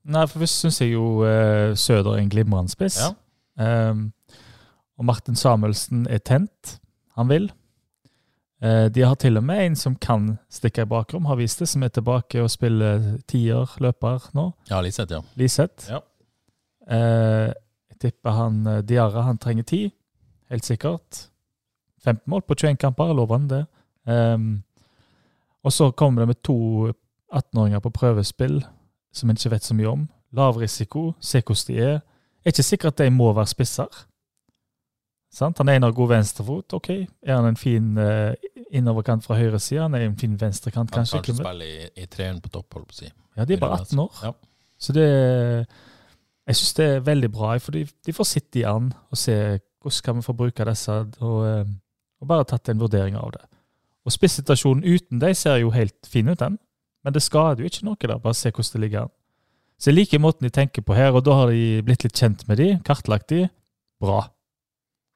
Nei, for først syns jeg jo uh, Søder er en glimrende spiss. Ja. Um, og Martin Samuelsen er tent. Han vil. Uh, de har til og med en som kan stikke i bakrom, har vist det, som er tilbake og spiller tier, løper nå. Ja, Liseth, ja. Liseth. Ja. Uh, jeg tipper han Diarra han trenger tid, helt sikkert. 15 mål på 21 kamper, lover han det. Um, og så kommer det med to 18-åringer på prøvespill som en ikke vet så mye om. Lav risiko, se hvordan de er. Er ikke sikkert at de må være spisser. Sant? Han er en av god venstrefot, ok. Er han en fin uh, innoverkant fra høyresida? Han er en fin venstrekant, Han kanskje. kanskje kan spille i, i treeren på topp, holdt på å si. Ja, de er bare 18 år. Ja. Så det Jeg syns det er veldig bra, for de, de får sitte i an og se hvordan kan vi få bruke disse, og, eh, og bare tatt en vurdering av det. Og Spissituasjonen uten dem ser jo helt fin ut, den. Men det skader jo ikke noe da, bare se hvordan det ligger an. Så jeg liker måten de tenker på her, og da har de blitt litt kjent med de, kartlagt de. Bra.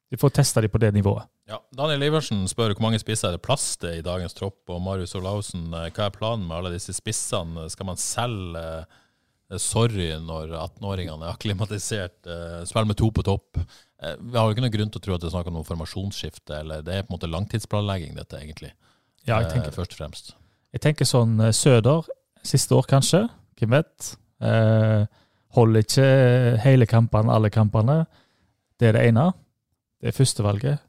De får testa de på det nivået. Ja, Daniel Iversen spør hvor mange spisser er det plass til i dagens tropp, og Marius Olaussen, eh, hva er planen med alle disse spissene? Skal man selge eh, Sorry når 18-åringene er akklimatisert, eh, spille med to på topp? Vi har jo ikke noen grunn til å tro at det er snakk om noe formasjonsskifte, eller det er på en måte langtidsplanlegging, dette egentlig. Ja, jeg tenker, Først og fremst. Jeg tenker sånn eh, Søder, siste år kanskje, hvem vet. Eh, holder ikke hele kampene, alle kampene. Det er det ene. Det er første valget.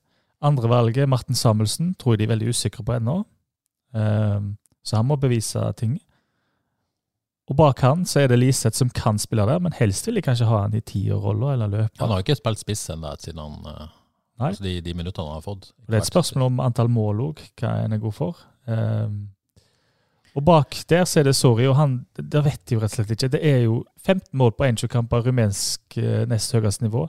Andre valget, Martin Samuelsen, tror jeg de er veldig usikre på ennå. Eh, så han må bevise ting. Og bak han så er det Liseth som kan spille der, men helst vil de kanskje ha han i tierrolla eller løper. Han har jo ikke spilt spiss ennå siden han eh, Nei. altså de, de minuttene han har fått. Det er et spørsmål om antall mål òg, hva en er god for. Ehm, og bak der så er det Sorry, og han der vet de jo rett og slett ikke. Det er jo 15 mål på 21 kamper, rumensk eh, nest høyeste nivå.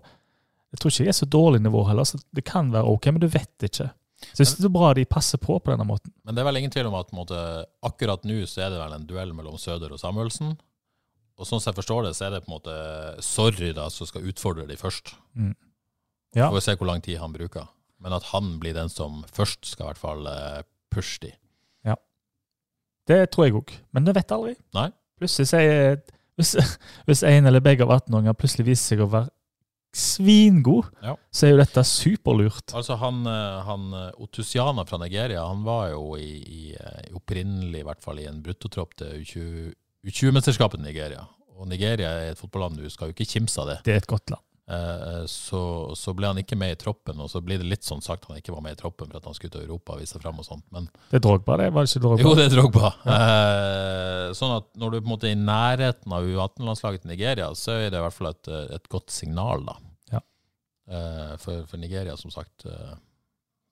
Jeg tror ikke det er så dårlig nivå heller, så det kan være ok, men du vet ikke. Så jeg synes det er bra de passer på på denne måten. Men det er vel ingen tvil om at måte, akkurat nå så er det vel en duell mellom Søder og Samuelsen. Og sånn som jeg forstår det, så er det på en måte Sorry da, som skal utfordre de først. Ja. Får vi se hvor lang tid han bruker. Men at han blir den som først skal i hvert fall eh, pushe de. Det tror jeg òg, men det vet aldri. Nei. Plutselig sier hvis, hvis en eller begge av 18-åringer plutselig viser seg å være svingod, Ja. så er jo dette superlurt. Altså han, eh, han eh, Otusiana fra Nigeria, han var jo i, i, eh, opprinnelig i hvert fall i en bruttotropp til U20 U20-mesterskapet til Nigeria. Og Nigeria er et fotballand, du skal jo ikke kimse av det. Det er et godt land. Eh, Så, så ble han ikke med i troppen, og så blir det litt sånn sagt han ikke var med i troppen for at han skulle til Europa og vise seg fram og sånt. Men Det er Drogba, det? Var det ikke Drogba? jo, det er Drogba. Eh, sånn at når du på en måte er i nærheten av U18-landslaget til Nigeria, så er det i hvert fall et, et godt signal, da. Ja. Eh, for, for Nigeria, som sagt, eh,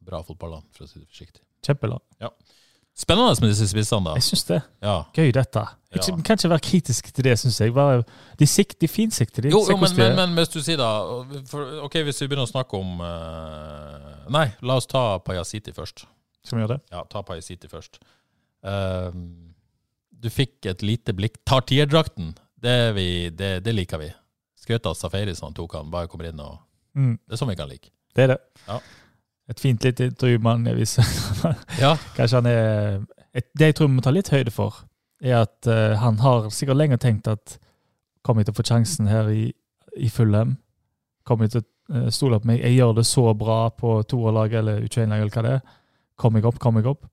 bra fotballand, for å si det forsiktig. Kjempelag. Spennende med disse spissene, da. Jeg syns det. Ja. Gøy, dette. Ikke, Ja. Vi kan ikke være kritisk til det, syns jeg. Bare, de, sikt, de finsikter. De Jo, jo men, men, men hvis du sier da for, Ok, hvis vi begynner å snakke om uh, Nei, la oss ta Pajasiti først. Skal vi gjøre det? Ja, ta Pajasiti først. Ehm, du fikk et lite blikk Tartierdrakten, det, det, det liker vi. Skrøt av Safaris han tok han, bare kommer inn og Mm, Det er sånn vi kan like. det er det. Ja. Et fint lite intervju med han. jeg viser. Ja. Kanskje han er et, Det jeg tror vi må ta litt høyde for, er at uh, han har sikkert lenge tenkt at kommer jeg til å få sjansen her i, i Fulham? Kommer jeg til å uh, stole på meg? Jeg gjør det så bra på toerlaget eller U21-laget eller hva det er. Kommer jeg opp, kommer jeg opp?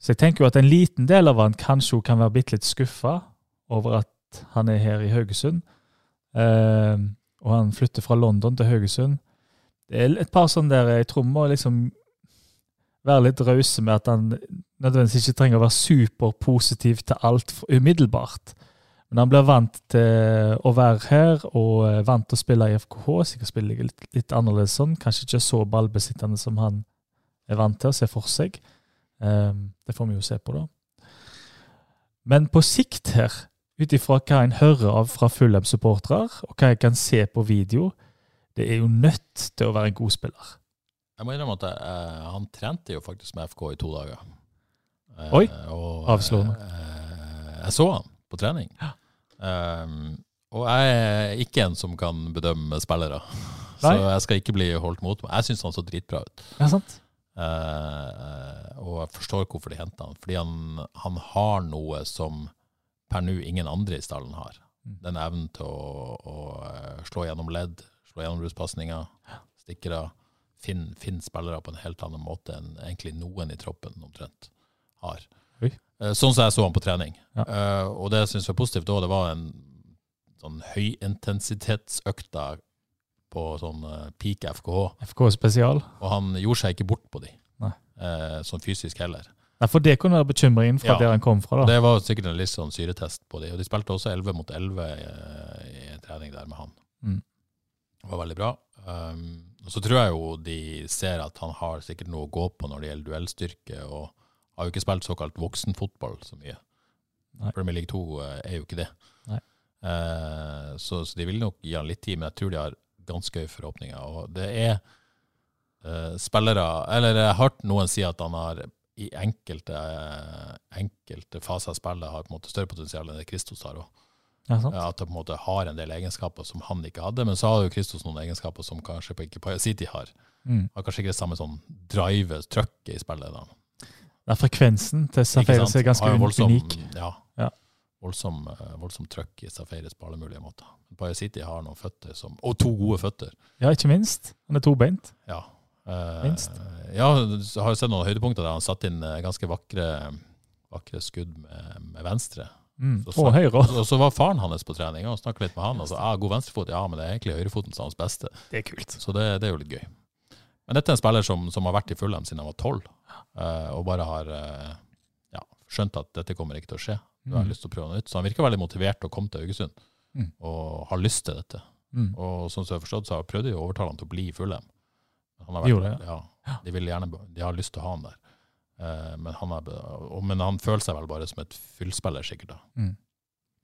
Så jeg tenker jo at en liten del av han kanskje også kan være bitte litt skuffa over at han er her i Haugesund. Uh, og han flytter fra London til Haugesund. Det er et par sånne der jeg tror må liksom være litt rause med at han nødvendigvis ikke trenger å være superpositiv til alt umiddelbart. Men han blir vant til å være her, og eh, vant til å spille i FKH. Sikkert spiller jeg litt, litt annerledes sånn. Kanskje ikke så ballbesittende som han er vant til å se for seg. Ehm, det får vi jo se på, da. Men på sikt her, ut ifra hva en hører av fra Fulham-supportere, og hva jeg kan se på video, er jo nødt til å være en god spiller. Jeg må innrømme at eh, han trente jo faktisk med FK i to dager. Eh, Oi, og, avslørende. eh, jeg så han på trening. Um, og jeg er ikke en som kan bedømme spillere. Så jeg skal ikke bli holdt mot. Jeg syns han så dritbra ut. Ja, sant? Og jeg forstår hvorfor de henta han. Fordi han, han har noe som per nå ingen andre i stallen har. Mm. Den evnen til å, å slå gjennom ledd, slå gjennom stikkere. Finne finn spillere på en helt annen måte enn egentlig noen i troppen omtrent har. Oi. Eh, sånn som jeg så han på trening. Ja. Uh, og det jeg syns var positivt òg. det var en sånn høyintensitetsøkta på sånn eh, peak FKH. FK spesial. Og han gjorde seg ikke bort på de, eh, sånn fysisk heller. Nei, for det kunne være bekymringen fra Ja. der han kom fra. da. Det var sikkert en litt sånn syretest på de, og de spilte også 11 mot 11 i, i trening der med han. Mm. Det var veldig bra. Um, og så tror jeg jo de ser at han har sikkert noe å gå på når det gjelder duellstyrke, og har jo ikke spilt såkalt voksenfotball så mye. Nei. Premier League 2 er jo ikke det. Eh, så, så de vil nok gi han litt tid, men jeg tror de har ganske høye forhåpninger. Og det er uh, spillere Eller jeg har hørt noen si at han har i enkelte, eh, enkelte faser av spillet har på en måte større potensial enn det Kristos har. Også. Ja? At det på en måte har en del egenskaper som han ikke hadde, men så har jo Kristos noen egenskaper som kanskje på ikke City har. Mm. Har kanskje ikke det samme sånn drive, trøkket i spillet. da. Ja, frekvensen til Safaris er ganske voldsom, unik. Ja. Ja. Voldsom, eh, voldsom trøkk i Safaris på alle mulige måter. Paya City har noen føtter som Og to gode føtter. Ja, ikke minst. Han er tobeint. Ja. Eh, Minst. Ja, jeg har jo sett noen høydepunkter der han satt inn eh, ganske vakre, vakre skudd med, med venstre. Mm. Så Og høyre. Og så var faren hans på trening og snakket litt med han. Og sa ah, god venstrefot, ja, men det er egentlig høyrefoten som er hans beste. Det er kult. Så det, det er jo litt gøy. Men dette er en spiller som, som har vært i Fulham siden han var tolv, eh, og bare har uh, ja, skjønt at dette kommer ikke til å skje. Du har Mm. lyst til å prøve noe nytt. Så han virker veldig motivert til å komme til Haugesund, Mm. og har lyst til dette. Mm. Og sånn som jeg har forstått, så har prøvde de å overtale han til å bli i Fulham. Han har De gjorde det, ja. De vil gjerne, de har lyst til å ha han der. Eh, men, han er, men han føler seg vel bare som et fyllspiller, sikkert. da. Mm.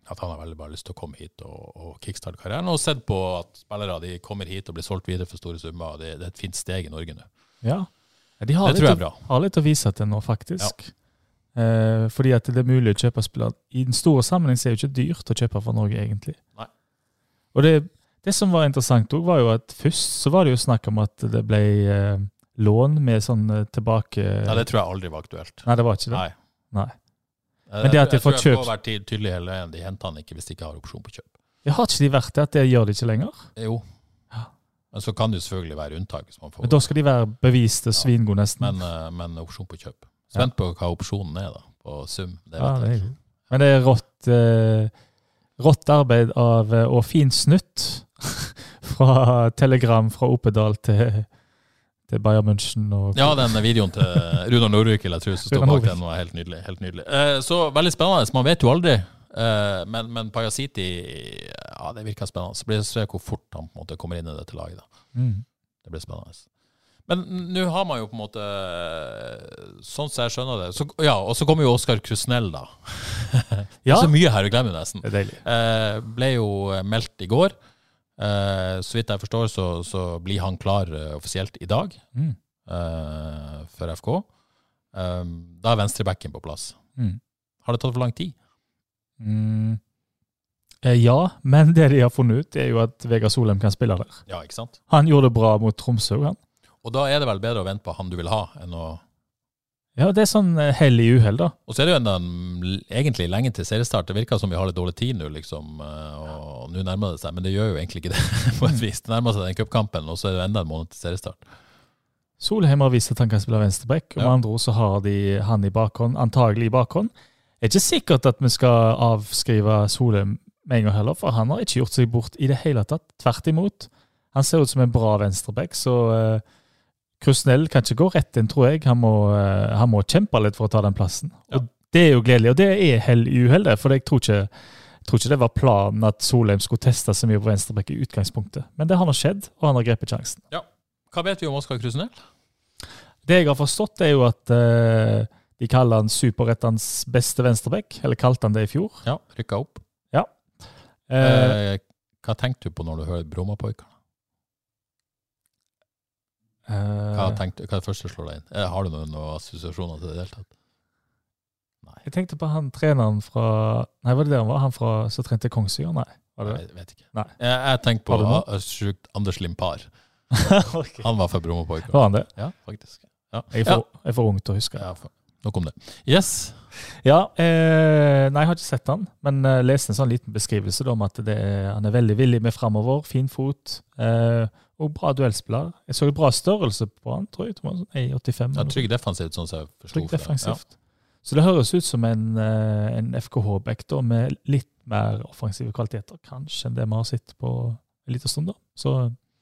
At han har veldig bare lyst til å komme hit og, og kickstarte karrieren. Og sett på at spillere de kommer hit og blir solgt videre for store summer. Det, det er et fint steg i Norge nå. Ja. Ja, De har Det litt tror jeg er bra. Har litt å vise til nå, faktisk. Eh, fordi at det er mulig å kjøpe spillere. I den store sammenheng er det ikke dyrt å kjøpe for Norge, egentlig. Nei. Og det, det som var interessant òg, var jo at først så var det jo snakk om at det ble eh, lån med sånn eh, tilbake Ja, det tror jeg aldri var aktuelt. Nei, det var ikke det. Nei. Nei. Eh, Men det at de jeg får tror jeg kjøpt- får være ty- tydelig hele veien. De henter han ikke hvis de ikke har opsjon på kjøp. Jeg har ikke de vært det? At det gjør de ikke lenger? Jo. Ja. Men så kan det jo selvfølgelig være unntak. Hvis man får, Men da skal de være beviste svingode, nesten. men, eh, men opsjon på kjøp. Spent på hva opsjonen er, da. På sum. Det ja, det jeg er. Men det er rått, eh, rått arbeid av, og fin snutt fra telegram fra Oppedal til, til Bayern München. Og, Ja, den videoen til Runar Norvik eller jeg tro som står bak den, var helt nydelig. Helt nydelig. Eh, så veldig spennende. Man vet jo aldri. Eh, men, men Pajasiti ja, det virker spennende. Så blir det se hvor fort han på en måte kommer inn i dette laget. da. Mm. Det blir spennende. Men nå har man jo på en måte Sånn som jeg skjønner det så, Ja, Og så kommer jo Oskar Krusnell, da. Ja. så mye her å glemme, nesten. Det er deilig. Eh, ble jo meldt i går. Eh, så vidt jeg forstår, så, så blir han klar uh, offisielt i dag Mm. uh, for FK. Um, da er venstrebacken på plass. Mm. Har det tatt for lang tid? Mm. Eh, ja, men det de har funnet ut, er jo at Vegard Solheim kan spille der. Ja, ikke sant? Han gjorde det bra mot Tromsø. Han. Og da er det vel bedre å vente på han du vil ha, enn å Ja, det er sånn eh, hell i uhell, da. Og så er det jo enda en, egentlig lenge til seriestart. Det virker som vi har litt dårlig tid nå, liksom. eh, Og nå nærmer det seg, men det gjør jo egentlig ikke det, på et vis. Det nærmer seg den cupkampen, og så er det enda en måned til seriestart. Solheim har vist at han kan spille venstreback, og med Ja. andre ord så har de han i bakhånd, antagelig i bakhånd. Det er ikke sikkert at vi skal avskrive Solheim med en gang heller, for han har ikke gjort seg bort i det hele tatt. Tvert imot. Han ser ut som en bra venstreback, så uh, Krusnell kan ikke gå rett inn, tror jeg. Han må, eh, han må kjempe litt for å ta den plassen. Ja. Og Det er jo gledelig, og det er hell i uhell, for jeg tror ikke jeg tror ikke det var planen at Solheim skulle teste så mye på venstreback i utgangspunktet. Men det har nå skjedd, og han har grepet sjansen. Hva vet vi om Oskar Krusnell? Det jeg har forstått, er jo at uh, de kaller han superrettens beste venstreback, eller kalte han det i fjor. Ja, rykka opp. Ja. Uh, uh, hva tenkte du på når du hører Bromapoikene? Hva, eh, tenkte- hva er det første slår deg inn? Eh, Har du noen, noen assosiasjoner til det i det hele tatt? Nei. jeg tenkte på han treneren fra Nei, var det der han var? Han fra som trente Kongsvinger? Nei. Var det Jeg vet ikke. Nei. Jeg, jeg tenker på uh, sjukt Anders Limpar. okay. Han var fra Bromapoikene. Var han det? Ja, faktisk. Ja. Jeg er for, jeg er for ung til å huske. Ja, for, nok om det. Yes. Ja, eh, Nei, jeg har ikke sett han, men uh, leste en sånn liten beskrivelse da, om at det er, han er veldig villig med framover. Fin fot. Eh, og bra duellspiller. Jeg så bra størrelse på han, tror jeg. han var sånn 1,85. Ja, trygg defensivt, sånn som jeg forsto. Trygg defensivt. Ja. Så det høres ut som en, eh, en FKH-back da, med litt mer offensive kvaliteter, kanskje, enn det vi har sett på en liten stund. da. Så,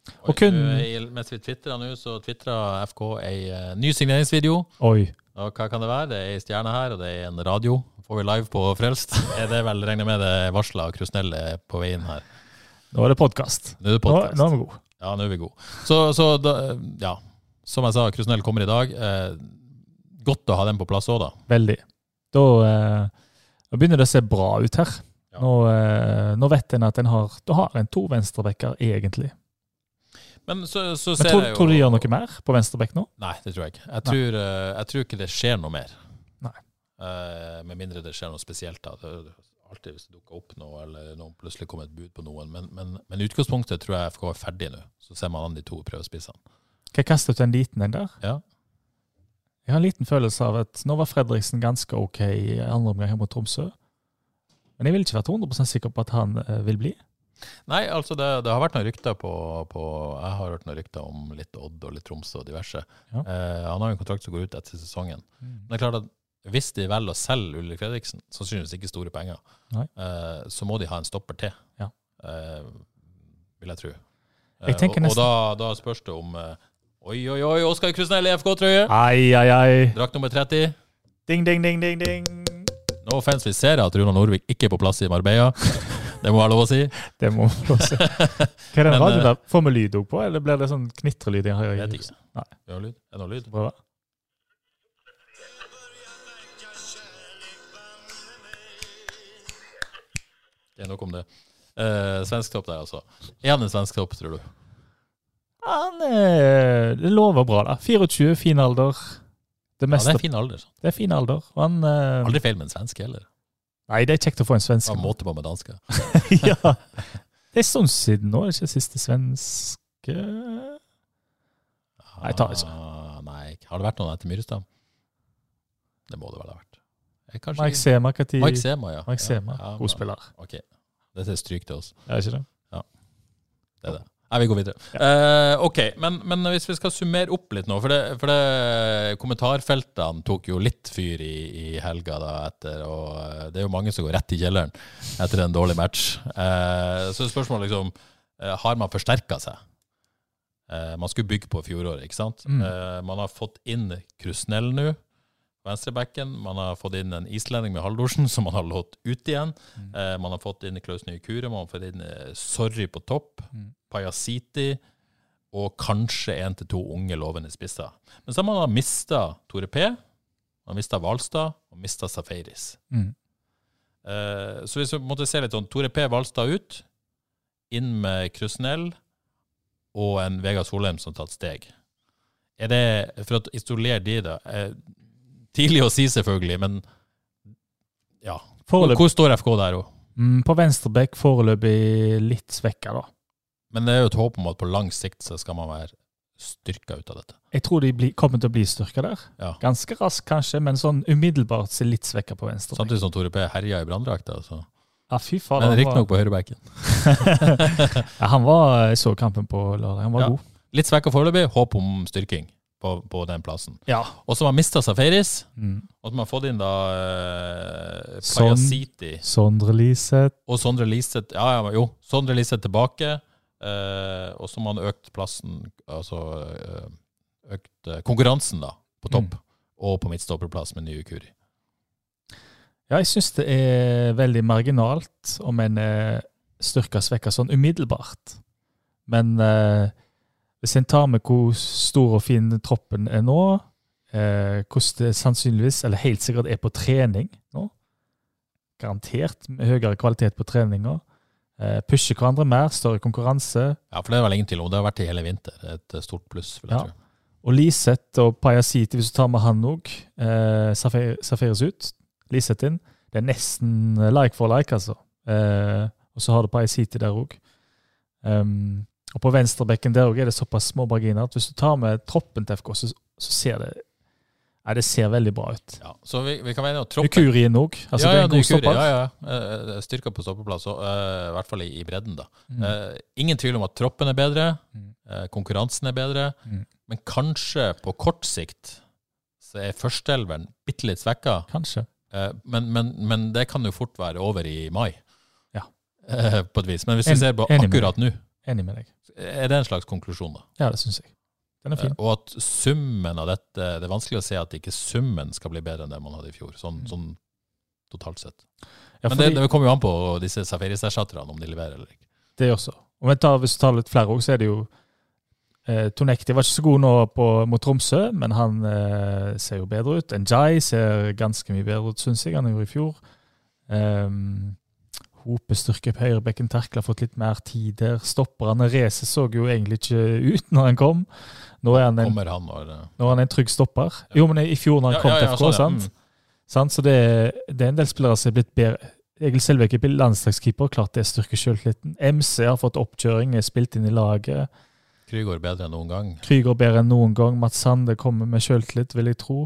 Oi, Og kun- nå, Mens vi tvitrer nå, så tvitrer FK ei eh, ny signeringsvideo. oi. Og hva kan det være? Det er ei stjerne her, og det er en radio. Får vi live på Frelst? Er det vel, regner med det varsla Krusnell er på veien her. Nå er det podkast. Nå Nå, podcast. nå er vi gode. Ja, nå er vi gode. Så, så da, ja. Som jeg sa, Krusnell kommer i dag. Eh, godt å ha den på plass òg, da. Veldig. Da, eh, da begynner det å se bra ut her. Ja. Nå, eh, nå vet en at en har, da har en to venstrebacker, egentlig. Men så, så Men tror, jo tror du de gjør noe mer på venstreback nå? Nei, det tror jeg ikke. Jeg tror, eh, jeg tror ikke det skjer noe mer. Nei. Eh, med mindre det skjer noe spesielt. da. Alltid hvis det dukker opp noe, eller noen plutselig kommer et bud på noen. Men, men, men utgangspunktet tror jeg FK er ferdig nå. Så ser man an de to prøvespissene. Kaste ut en liten en der? Ja. Jeg har en liten følelse av at nå var Fredriksen ganske ok i andre omgang her mot Tromsø. Men jeg vil ikke være 100% sikker på at han eh, vil bli. Nei, altså det, det har vært noen rykter på, på Jeg har hørt noen rykter om litt Odd og litt Tromsø og diverse. Ja. Eh, han har jo en kontrakt som går ut etter sesongen. Men det er klart at hvis de velger å selge Ulrik Fredriksen, sannsynligvis ikke store penger, eh, så må de ha en stopper til, Ja. eh, vil jeg tro. Jeg tenker og, og da, da spørs det om eh, Oi, oi, oi, Oskar Krusnell i FK-trøye! Drakt nummer 30. Ding, ding, ding, ding, ding. No offense, vi ser at Runa Norvik ikke er på plass i Marbella. Det må være lov å si. Det må være lov å si. Hva er den radioen eh, der? Får vi lyd òg på, eller blir det sånn knitrelyd? Jeg vet ikke. Nei. Vi har lyd. Er det noe lyd? Prøve. Det er nok om det. Uh, svensk topp der, altså. Er han en svensktopp, tror du? Han eh, Det lover bra, da. 24, fin alder. Det, Ja, det er fin alder. det er fin alder. Han, uh, Aldri feil med en svenske heller. nei, det er kjekt å få en svensk. var måte på med dansker. ja. Det er sånn siden nå, er det ikke siste svenske Nei, tar ikke. Ah, Nei, har det vært noen etter Myrestad? Det må det vel ha vært. Kanskje Mike Sema? Mike Sema, ja. Mike Sema, Ja, ja, god spiller. Ok, dette er stryk til oss. Er ikke det? Det er det. Nei, vi går videre. Eh, ok, men, men hvis vi skal summere opp litt nå For, det, for det, kommentarfeltene tok jo litt fyr i, i helga da etter, og eh, det er jo mange som går rett i kjelleren etter en dårlig match. Uh, så spørsmålet liksom uh, Har man forsterka seg? Man skulle bygge på fjoråret, ikke sant? Mm. Man har fått inn Krusnell nå, venstrebacken. Man har fått inn en islending med Haldorsen, som man har lått ut igjen. Mm. Eh, man har fått inn Klaus Nye Kure, man har fått inn eh, Sorry på topp. Mm. Pajasiti og kanskje én til to unge lovende spisser. Men så har man mista Tore P, man mista Hvalstad og mista Safaris. Mm. Eh, så hvis vi måtte se litt sånn Tore P Hvalstad ut, inn med Krusnell og en Vegard Solheim som har tatt steg. Er det, For å isolere de, da eh, Tidlig å si, selvfølgelig, men ja. Hvor, Foreløpig, hvor står FK der òg? mm, på venstreback foreløpig litt svekka, da. Men det er jo et håp om at på lang sikt så skal man være styrka ut av dette. Jeg tror de bli, kommer til å bli styrka der. Ja. Ganske raskt, kanskje, men sånn umiddelbart så litt svekka på venstre. Samtidig som Tore P herja i branndrakta. Altså. Ja, fy faen. Men riktignok på høyrebacken. ja, han var, Jeg så kampen på lørdag. Han var Ja. god. Litt svekka foreløpig. Håp om styrking på, på den plassen. Ja. Og så har man mista Safaris. Mm. Og så har man fått inn da eh. Pajasiti Sondre Liseth. og Sondre Liseth. Ja, ja, jo. Sondre Liseth tilbake. Eh, og så har man økt plassen, altså eh, økt eh, konkurransen, da, på topp. Mm. Og på midtstopperplass med nye Kuri. Ja, jeg syns det er veldig marginalt om en er styrka svekka sånn umiddelbart. Men eh, hvis en tar med hvor stor og fin troppen er nå, eh, hvordan det sannsynligvis, eller helt sikkert, er på trening nå Garantert med høyere kvalitet på treninga. Eh, pusher hverandre mer, større konkurranse. Ja, for det er vel ingen tvil om. Det har vært det hele vinter. Et eh, stort pluss, vil jeg Ja. tro. Og Liseth og Pajasiti, hvis du tar med han òg, eh, Safir- ut. Liseth inn. Det er nesten like for like, altså. Eh, og så har du Pajasiti der òg. Um, og på venstrebekken der òg er det såpass små marginer at hvis du tar med troppen til FK, så, så ser det Nei, det ser veldig bra ut. Ja, så vi, vi kan troppen. Ukurien òg. Altså, ja, ja, en stopper. Ja, ja. Eh, Styrka på stoppeplass, og, uh, i hvert fall i, i bredden. da. Mm. Uh, ingen tvil om at troppen er bedre, eh, konkurransen er bedre, Mm. men kanskje på kort sikt så er førsteelveren bitte litt svekka. Kanskje. Eh, men, men, men det kan jo fort være over i mai, Ja. Eh, på et vis. Men hvis vi ser på akkurat nå, Enig med deg. er det en slags konklusjon, da? Ja, det syns jeg. Den er fin. Eh, Og at summen av dette Det er vanskelig å se at ikke summen skal bli bedre enn det man hadde i fjor, sånn, Mm. sånn totalt sett. Ja, Men det, det kommer jo an på disse Safaris-erstatterne, om de leverer eller ikke. Det også. Og tar, hvis du tar litt flere òg, så er det jo eh, Tonekti var ikke så god nå på, mot Tromsø, men han eh, ser jo bedre ut. Njai ser ganske mye bedre ut, syns jeg, han gjorde i fjor. Um, Hopestyrke på høyrebekken, Terkel har fått litt mer tid der. Stopperne Reze så jo egentlig ikke ut når han kom. Nå er han en, han når eh, nå er han en trygg stopper. Jo, men i fjor når han Ja, kom ja, til FK, sånn, ja. sant? Mm. Sant? Så det, det er en del spillere som er blitt bedre. Egil Selvik er landslagskeeper, klart det styrker selvtilliten. MC har fått oppkjøring, er spilt inn i laget. Krygård bedre enn noen gang. Krygård bedre enn noen gang. Mats Sande kommer med selvtillit, vil jeg tro.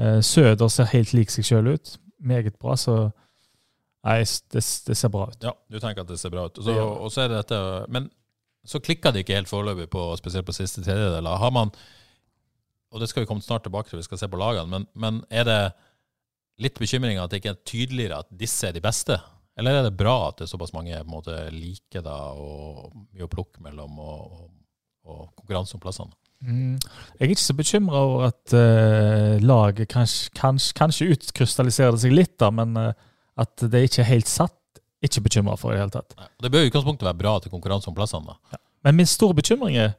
Eh, Søder ser helt lik seg sjøl ut. Meget bra, så Nei, det, det ser bra ut. Ja, du tenker at det ser bra ut. Så, gjør og så er det dette Men så klikka det ikke helt foreløpig, på, spesielt på siste tredjedel. Har man Og det skal vi komme snart tilbake til, vi skal se på lagene, men, men er det litt bekymring at det ikke er tydeligere at disse er de beste? Eller er det bra at det er såpass mange på en måte, like da, og mye å plukke mellom, og, og, og konkurranse om plassene? Mm. Jeg er ikke så bekymra over at uh, laget kanskje, kanskje, kanskje utkrystalliserer det seg litt, da, men eh, at det ikke er helt satt, ikke bekymra for i det hele tatt. Det bør i utgangspunktet være bra til konkurranse om plassene. da. Men min store bekymring er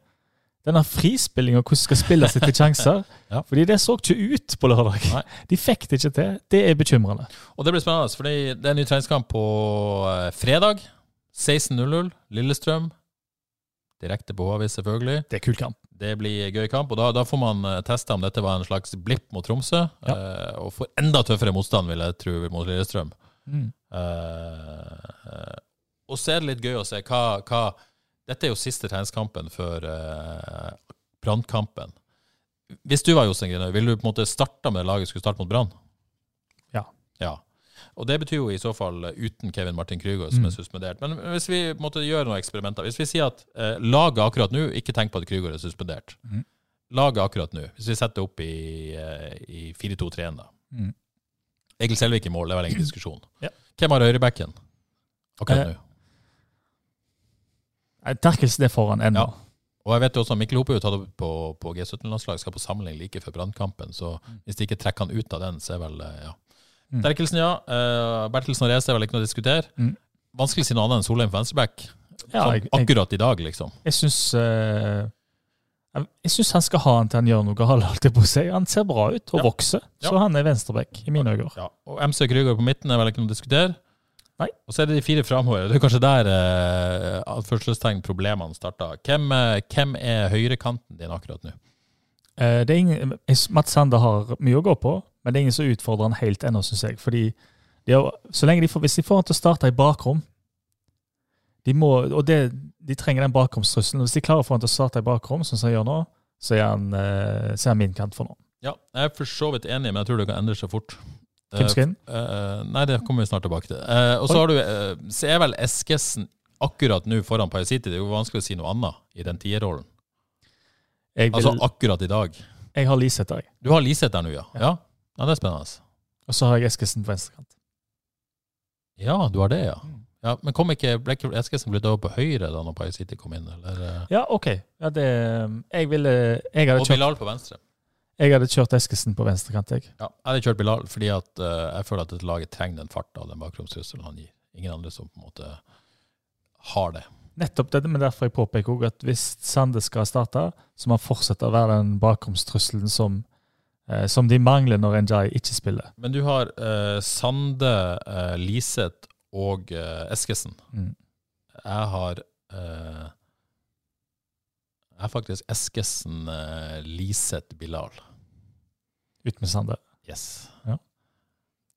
denne frispillinga, hvordan skal spilles etter sjanser. Ja. Fordi det så ikke ut på lørdag. Nei. De fikk det ikke til. Det er bekymrende. Og det blir spennende, for det er en ny treningskamp på eh, fredag. 16.00, Lillestrøm. Direkte på Håvis, selvfølgelig. Det er kul kamp. Det blir gøy kamp, og da, da får man eh, teste om dette var en slags blipp mot Tromsø. Ja. og får enda tøffere motstand, vil jeg tro, mot Lillestrøm. Mm. Eh, og så er det litt gøy å se hva, hva Dette er jo siste treningskampen før uh, Brannkampen. Hvis du var Jostein Grine, ville du på en måte starta med laget skulle starte mot Brann? Ja. ja. Og det betyr jo i så fall eh, uten Kevin Martin Krüger, som Mm. er suspendert. Men hvis vi på en måte gjør noen eksperimenter Hvis vi sier at uh, laget akkurat nå Ikke tenk på at Krüger er suspendert. Mm. Laget akkurat nå, hvis vi setter opp i, uh, i 4-2-3-1, da. Mm. Egil Selvik i mål, det er vel ingen diskusjon. Ja. Hvem har høyrebacken akkurat Eh, nå? Terkels er foran ennå. Ja. Og jeg vet jo også Mikkel Hope jo tatt opp på, på G17-landslag, skal på samling like før Brannkampen. Så hvis de ikke trekker han ut av den, så er vel eh, ja. Mm. Terkelsen, ja. Uh, Bertelsen og Reze er vel ikke noe å diskutere. Mm. Vanskelig å si noe annet enn Solheim venstreback. Ja, sånn, akkurat i dag, liksom. Jeg syns eh, jeg- syns han skal ha han til han gjør noe galt. på seg. Han ser bra ut og Ja. vokser, Ja. så han er venstreback i mine øyne. Ja. Og MC Krüger på midten er vel ikke noe å diskutere. Nei. Og så er det de fire framover. Det er kanskje der eh, problemene starta. Hvem, eh, hvem er høyrekanten din akkurat nå? Eh, det er ingen, Mats Sander har mye å gå på, men det er ingen som utfordrer han helt ennå, syns jeg. Fordi de har, så lenge de får, Hvis de får han til å starte i bakrom de må, Og det, de trenger den bakromstrusselen. Hvis de klarer å få han til å starte i bakrom, som han gjør nå, så er han, eh, så er han min kant for nå. Ja, jeg er for så vidt enig, men jeg tror det kan endre seg fort. Hvem skal inn? Eh, nei, det kommer vi snart tilbake til. Uh, og så har du uh, Så er vel Eskesen akkurat nå foran Pai Det er jo vanskelig å si noe annet i den tierrollen. Vil, Altså akkurat i dag. jeg har Liseth der. Du har Liseth der nå, ja? Ja. Ja, ja det er spennende. Og så har jeg Eskesen på venstrekant. Ja, du har det, ja. Mm. Ja men kom ikke ble ikke Eskesen flytta over på høyre da når Pai City kom inn? Eller? eh? Ja, OK. Ja, det, jeg ville jeg hadde, Og kjørt, Bilal på venstre. jeg hadde kjørt Eskesen på venstrekant, jeg. Ja, jeg hadde kjørt Bilal fordi at uh, jeg føler at dette laget trenger den farta og den bakromstrusselen han gir. Ingen andre som på en måte har det. Nettopp det, men derfor jeg påpeker også at hvis Sande skal starte, så må han fortsette å være den bakromstrusselen som, eh, som de mangler når Njay ikke spiller. Men du har eh, Sande, uh, Liseth og uh, Eskesen. Mm. Jeg har uh, Jeg har faktisk Eskesen, uh, Liseth, Bilal. Ut med Sande. Yes. Ja.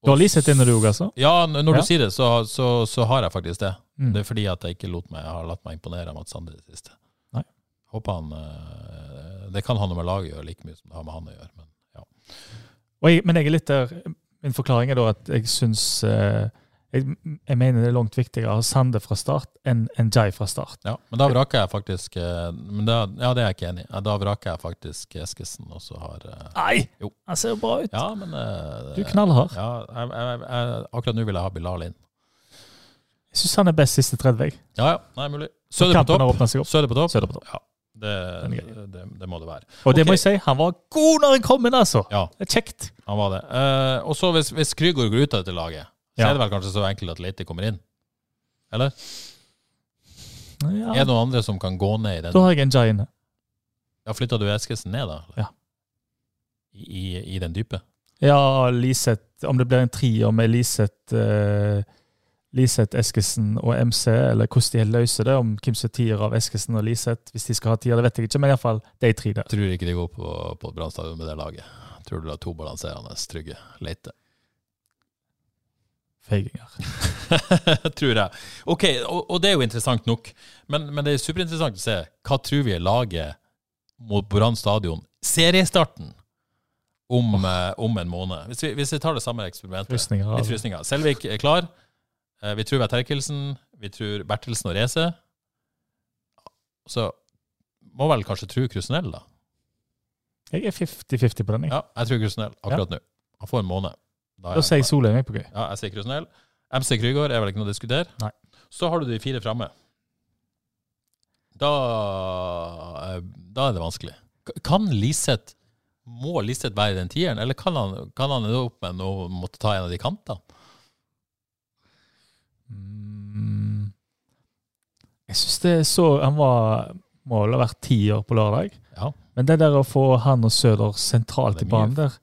Du har Liseth inne du òg, altså? Ja, når Ja. du sier det, så, så, så har jeg faktisk det. Mm. Det er fordi at jeg ikke lot meg, jeg har latt meg imponere av Mats Sande i det siste. Nei. Håper han Det kan ha noe med laget gjøre, like mye som det har med han å gjøre. Men ja. Jeg, men jeg er litt der Min forklaring er da at jeg syns eh, jeg, jeg mener det er langt viktigere å ha Sande fra start enn Jai fra start. ja. Men da vraker jeg faktisk eh, men da, Ja, det er jeg ikke enig i. Da vraker jeg faktisk Eskesen, og så har eh, Nei! Jo. Han ser jo bra ut. Ja, men uh, Du er knallhard. Ja, jeg, jeg, akkurat nå vil jeg ha Bilal inn. Jeg syns han er best siste 30. jeg. Ja, ja. Nei, mulig. Søder på topp. Søder på topp. Søder på topp. Ja. Det, det, det må det være. Og det okay. må jeg si, han var god når han kom inn, altså! Ja, Det er kjekt. han var det. Uh, og så hvis, hvis Krygård går ut av dette laget, så er det vel kanskje så enkelt at Leite kommer inn? Eller? Ja. Er det noen andre som kan gå ned i den? Da har jeg en jai inne. Ja, Flytta du Eskesen ned, da? Ja. I, i, den dype? Ja, Liseth Om det blir en trier med Liseth uh, Liseth, Eskesen og MC, eller hvordan de helt løser det, om hvem som er tier av Eskesen og Liseth, hvis de skal ha tier, det vet jeg ikke, men iallfall de tre der. Tror ikke de går på, på Brann stadion med det laget. Tror du det er to balanserende, trygge Leite? Feiginger. tror jeg. Ok, og, og det er jo interessant nok. Men, men det er superinteressant å se hva tror vi er laget mot Brann stadion. Seriestarten om, eh, om en måned. Hvis vi, hvis vi tar det samme eksperimentet. Frysninger. Litt frysninger. Selvik er klar. Eh, Vi tror vi har Terkelsen. Vi tror Bertelsen og Reze. Så må vel kanskje tro Krusnell, da. Jeg er 50-50 på den. jeg. Ja, jeg tror Krusnell akkurat nå. Han får en måned. Da sier jeg. Solheim er på gøy. Ja, jeg sier Krusnell. MC Krygård er vel ikke noe å diskutere. Nei. Så har du de fire framme. Da, eh, da er det vanskelig. K- Kan Liseth Må Liseth være i den tieren, eller kan han, kan han ende opp med å måtte ta en av de kantene? Mm. Jeg syns det er så Han var må vel ha vært ti år på lørdag. Ja. Men det der å få han og Søder sentralt Det er i banen der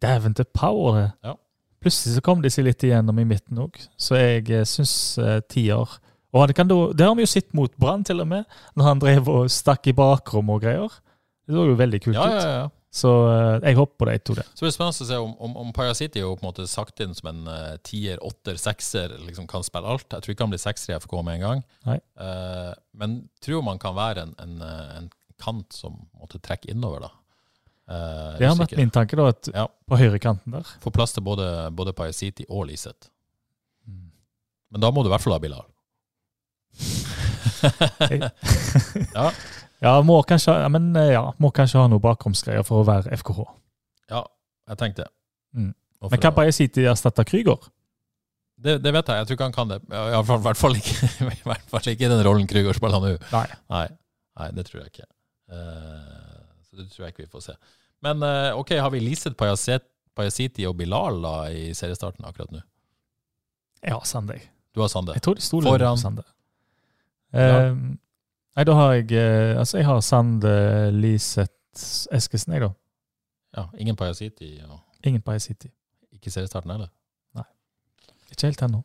Dæven til power, det. Ja. Plutselig så kom de seg litt igjennom i midten òg, så jeg eh, syns eh, tier Og det, kan da, det har vi jo sett mot Brann, til og med, når han drev og stakk i bakrom og greier. Det så jo veldig kult Ja, ja, ja. Så eh, jeg håper på de to der. Så det blir spennende å se om, om, om Parasiti er jo på en måte sagt inn som en uh, tier, åtter, sekser, liksom kan spille alt. Jeg tror ikke han blir sekser i FK med en gang. Eh, men tror man kan være en, en, eh, en kant som måtte trekke innover, da. Eh, Det har vært min tanke, da, at Ja. på høyrekanten der Få plass til både, både Paya City og Liseth. Mm. Men da må du i hvert fall ha Bilal. ja, Ja, må kanskje, men eh, ja, må kanskje ha noe bakromsgreier for å være FKH. ja, jeg tenkte det. Mm. Men kan City erstatte Krygård? det, det vet jeg. Jeg tror ikke han kan det. I hvert fall- i hvert fall ikke, i hvert fall ikke den rollen Krygård spiller nå. Nei. Nei, nei, det tror jeg ikke. Uh, så det tror jeg ikke vi får se. Men eh, ok, har vi leaset Payasiti og Bilal da i seriestarten akkurat nå? Ja, Sande. Du har Sande. Jeg tror de stoler Foran- på Sande. Ja. Eh, nei, da har jeg eh, Altså, jeg har Sande, Liseth, Eskesen, jeg, da. Ja, ingen Payasiti Ja. Ingen Pajasiti. Ikke seriestarten heller. Nei. Ikke helt ennå.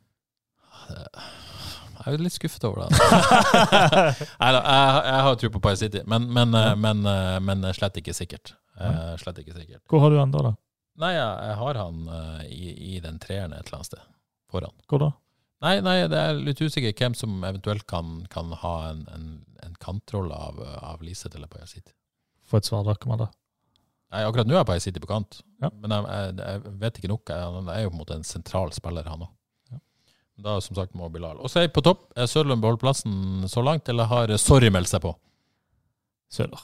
Jeg er litt skuffet over det. Nei da, jeg, jeg har tro på Payasiti, men, men, eh, men, eh, men slett ikke sikkert. Eh, slett ikke sikkert. Hvor har du han da? da? Nei, jeg, jeg har han eh, i, i den treeren et eller annet sted. Foran. Hvor da? Nei, nei, det er litt usikker hvem som eventuelt kan, kan ha en, en, en kantrolle av, av Liseth eller City. Få et svar, da. Kom an, da. Nei, akkurat nå er Payasiti på kant, Ja. men jeg, jeg vet ikke nok. Han er jo på en måte en sentral spiller, han òg. Ja. Da som sagt må Bilal. Og så er jeg på topp. Er Sørlund beholdt plassen så langt, eller har Sorry meldt seg på? Søder.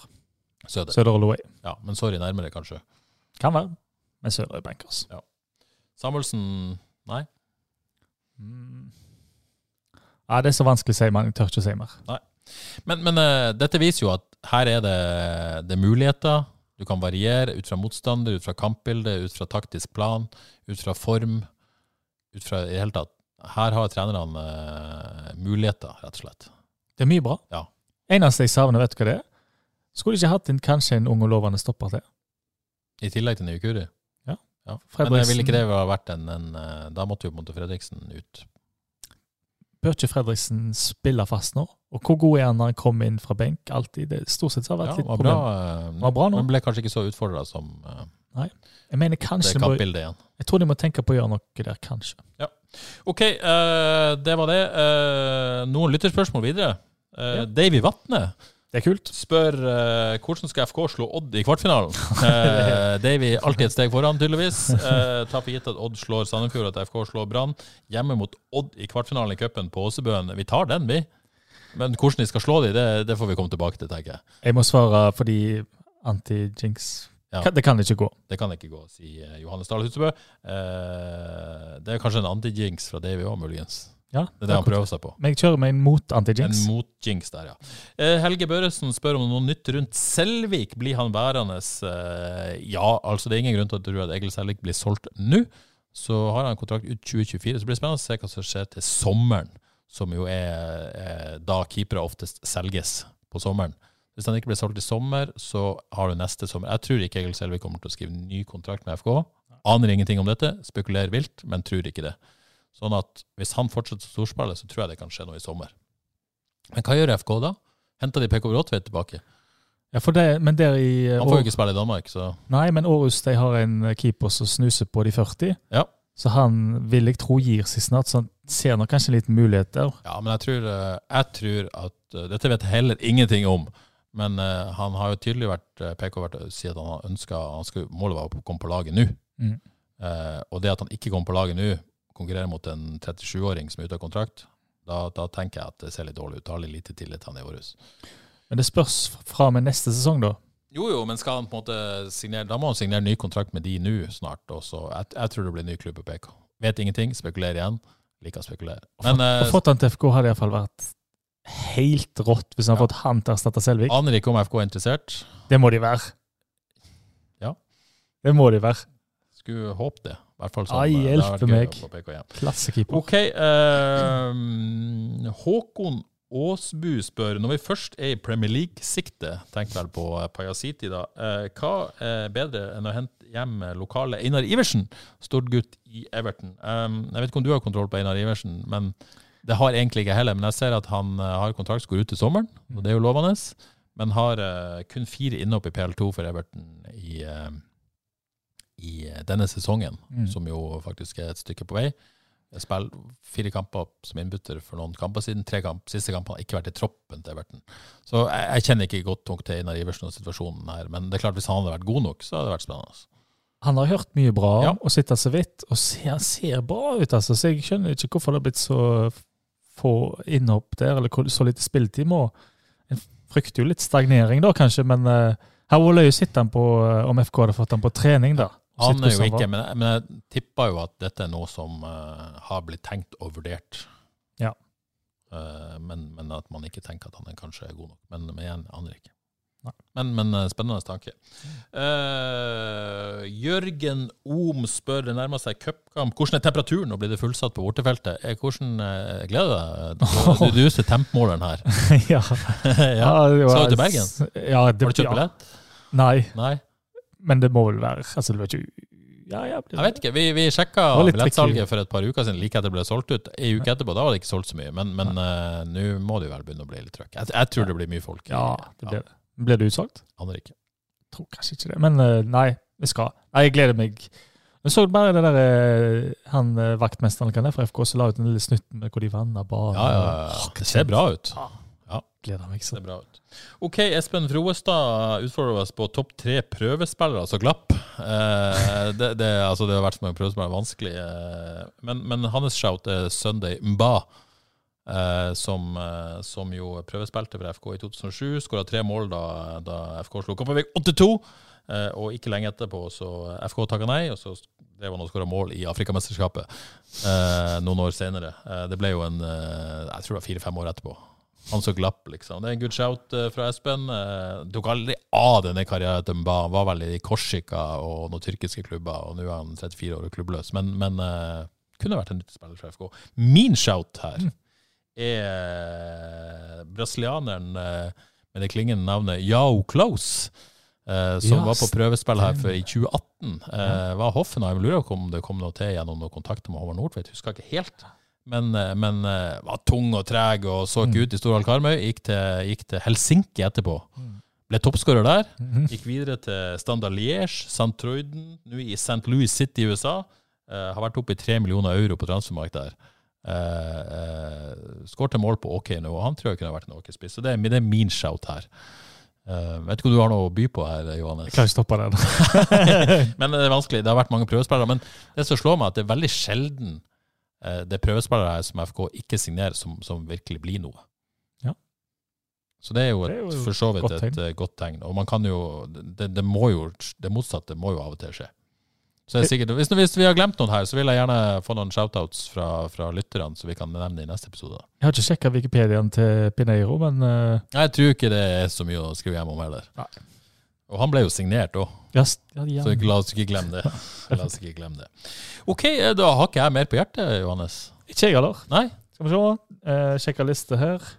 Søder. Søder og way. Ja, men Sorry nærmere, kanskje. Kan være. Men Søder er bankers. Samuelsen Nei. Mm. Ja, det er så vanskelig å si, Man tør ikke å si mer. Men, men uh, dette viser jo at her er det, det er muligheter. Du kan variere ut fra motstander, ut fra kampbilde, ut fra taktisk plan, ut fra form. Ut fra i det hele tatt. Her har trenerne eh, muligheter, rett og slett. Det er mye bra. Ja. Eneste jeg savner, vet du hva det er? Skulle ikke hatt en, kanskje en ung og lovende stopper til? I tillegg til Nyukuri. Ja. ja. Men jeg ville ikke det ha vært en, en eh, Da måtte jo på en måte Fredriksen ut. Bør ikke Fredriksen spille fast nå? Og hvor god er han når han kommer inn fra benk? Alltid. Det stort sett har har Ja, vært litt var bra, problem. eh, Var bra nå. Men ble kanskje ikke så utfordra som eh, Jeg mener kanskje det må, kampbildet igjen. Jeg tror de må tenke på å gjøre noe der, kanskje. OK, uh, det var det. Uh, noen lytterspørsmål videre. Uh, Ja. Davy Vatne Det er kult. spør uh, hvordan skal FK slå Odd i kvartfinalen. Uh, Davy alltid et steg foran, tydeligvis. Uh, ta for gitt at Odd slår Sandefjord, at FK slår Brann. Hjemme mot Odd i kvartfinalen i cupen på Åsebøen. Vi tar den, vi. Men hvordan de skal slå dem, det, det får vi komme tilbake til, tenker jeg. Jeg må svare for de anti-jinx Ja. Det kan ikke gå. Det kan ikke gå, sier Johannes Dahl Hutsebø. Eh, det er kanskje en anti-jinx fra Davy òg, muligens. Ja, Det er det han prøver seg på. Men jeg kjører meg en mot En mot-jinx der, ja. Eh, Helge Børresen spør om noe nytt rundt Selvik. Blir han værende? Eh, ja, altså det er ingen grunn til å tro at Egil Selvik blir solgt nå. Så har han kontrakt ut 2024. Så blir det spennende å se hva som skjer til sommeren, som jo er, er da keepere oftest selges på sommeren. Hvis han ikke blir solgt i sommer, så har du neste sommer. Jeg tror ikke Egil Selvik kommer til å skrive ny kontrakt med FK. Aner ingenting om dette, spekulerer vilt, men tror ikke det. Sånn at hvis han fortsetter som storspiller, så tror jeg det kan skje noe i sommer. Men hva gjør FK da? Henter de PK Bråtveit tilbake? Ja, det, men der i Han får jo ikke spille i Danmark, så Nei, men Aarhus de har en keeper som snuser på de 40. Ja. Så han vil jeg tro gir seg snart, så han ser nok kanskje litt mulighet der. Ja, men jeg tror, eh, jeg tror at eh, Dette vet jeg heller ingenting om. Men uh, han har jo tydelig vært eh, PK vært å si at han ønska Målet var å komme på laget nå. Mm. Uh, og det at han ikke kommer på laget nå, konkurrerer mot en 37-åring som er ute av kontrakt, da, da tenker jeg at det ser litt dårlig ut. Har litt lite tillit til han i Århus. Men det spørs fra og med neste sesong, da. Jo, jo, men skal han på en måte signere Da må han signere ny kontrakt med de nå snart. Og så, jeg, jeg tror det blir ny klubb på PK. Vet ingenting, spekulerer igjen. Liker å spekulere. Men eh, fått han til FK hadde iallfall vært helt rått hvis han Ja. hadde fått han til å erstatte Selvik. aner ikke om FK er interessert. Det må de være. Ja. Det må de være. Skulle håpe det. I hvert fall sånn. Ai, eh, hjelpe meg. Klassekeeper. Ok, eh, Håkon Aasbu spør, når vi først er i Premier League-sikte, tenk vel på eh, Pajasiti da, eh, hva er bedre enn å hente hjem lokale Einar Iversen, storgutt i Everton? Eh, jeg vet ikke om du har kontroll på Einar Iversen, men det har egentlig ikke heller. Men jeg ser at han eh, har kontrakt som går ut til sommeren, og det er jo lovende. men har uh, kun fire innhopp i PL2 for Everton i, uh, i denne sesongen, Mm. som jo faktisk er et stykke på vei. Jeg spiller fire kamper som innbytter for noen kamper siden. Tre kamp, siste kampene har ikke vært i troppen til Everton. Så jeg, jeg kjenner ikke godt nok til Einar Iversen og situasjonen her, men det er klart hvis han hadde vært god nok, så hadde det vært spennende. Han har hørt mye bra Ja. og sitter så vidt, og ser, ser bra ut, altså. Så jeg skjønner ikke hvorfor det har blitt så få innhopp der, eller så lite spilletid. Må. En frykter jo litt stagnering da, kanskje, men uh, her var løye sitter han på eh, om FK hadde fått han på trening, da. Aner er jo ikke, men, men jeg tipper jo at dette er noe som uh, har blitt tenkt og vurdert. Ja. Uh, men, men at man ikke tenker at han er kanskje er god nok. Men, men igjen, aner ikke. Men, men eh, spennende tanke. Uh, Jørgen Ohm spør det nærmer seg cupkamp. Hvordan er temperaturen? Nå blir det fullsatt på bortefeltet. Eh, Hvordan uh, gleder du deg? Du, du er tempmåleren her. ja. ja. Skal du til Bergen? Ja, det, Har du kjøpt ja. billett? Nei, Nei? men det må vel være Altså, det var ikke Ja, ja. Jeg vet ikke. Vi, vi sjekka billettsalget for et par uker siden, like etter det ble solgt ut. En uke etterpå da var det ikke solgt så mye, men, men uh, nå må det jo vel begynne å bli litt trøkk. Jeg, jeg tror det blir mye folk. Ja, det blir det. Ble det utsolgt? Aner ikke. tror kanskje ikke det. Men eh, nei, vi skal. Nei, jeg gleder meg. Jeg så bare det der eh, han eh, vaktmesteren kan det fra FK som la ut en lille snutt med hvor de vanna banen. Ja, ja, ja. Det ser bra ut. Gleder meg Det så. ser bra ut. OK, Espen Froestad utfordrer oss på topp tre prøvespillere altså glapp. Eh, det, det, altså, det har vært så mange prøvespillere vanskelig. Eh, men, men hans shout er Sunday Mba. Eh, som, uh, som jo prøvespilte for FK i 2007. Skåra tre mål da, da FK slo Kopervik 8-2. Uh, og ikke lenge etterpå så FK takka nei, og så drev han og skåra mål i Afrikamesterskapet eh, noen år senere. Det ble jo en Jeg tror det var fire-fem år etterpå. Han så glapp, liksom. Det er en good shout fra Espen. Uh, tok aldri av denne karrieren til Mba. Han var vel i Korsika og noen tyrkiske klubber, og nå er han 34 år og klubbløs. Men, men kunne vært en nyttig spiller fra FK. Min shout her er brasilianeren eh, med det klingende navnet Yao Close. Uh, som Ja, var på prøvespill her for i stemmer. 2018. Eh, var Hoffenheim. Lurer på om det kom noe til gjennom noen kontakter med Håvard Nordtveit. Husker ikke helt. Men, uh, men eh, var tung og treg og så ikke ut i Storhall Karmøy. Gikk til, gikk til Helsinki etterpå. Ble toppskårer der. Gikk videre til Standard Liège, St. Troiden, nå i St. Louis City i USA. Eh, har vært oppe i tre millioner euro på transfermark der. Uh, uh, Skårte mål på OK nå, og han tror jeg kunne vært en OK-spiss. Så det er, det er min shout her. Eh, vet ikke om du har noe å by på her, Johannes? Jeg kan ikke stoppe den. Men det er vanskelig. Det har vært mange prøvespillere. Men det som slår meg, at det er veldig sjelden eh, det er prøvespillere her som FK ikke signerer, som, som virkelig blir noe. Ja. Så det er jo, et, Det er jo for så vidt et tegn. eh, godt tegn. Og man kan jo det, det må jo Det motsatte må jo av og til skje. Så det er sikkert, hvis, hvis vi har glemt noen her, så vil jeg gjerne få noen shoutouts fra, fra lytterne, så vi kan nevne i neste episode. da. Jeg har ikke sjekka Wikipediaen til Pineiro, men uh... Jeg tror ikke det er så mye å skrive hjem om heller. Nei. Og han ble jo signert òg. yes, ja, ja. Så la oss ikke glemme det. La oss ikke glemme det. OK, eh, da har ikke jeg mer på hjertet, Johannes. Ikke jeg heller. Nei? Skal vi se. Uh, Sjekke liste her.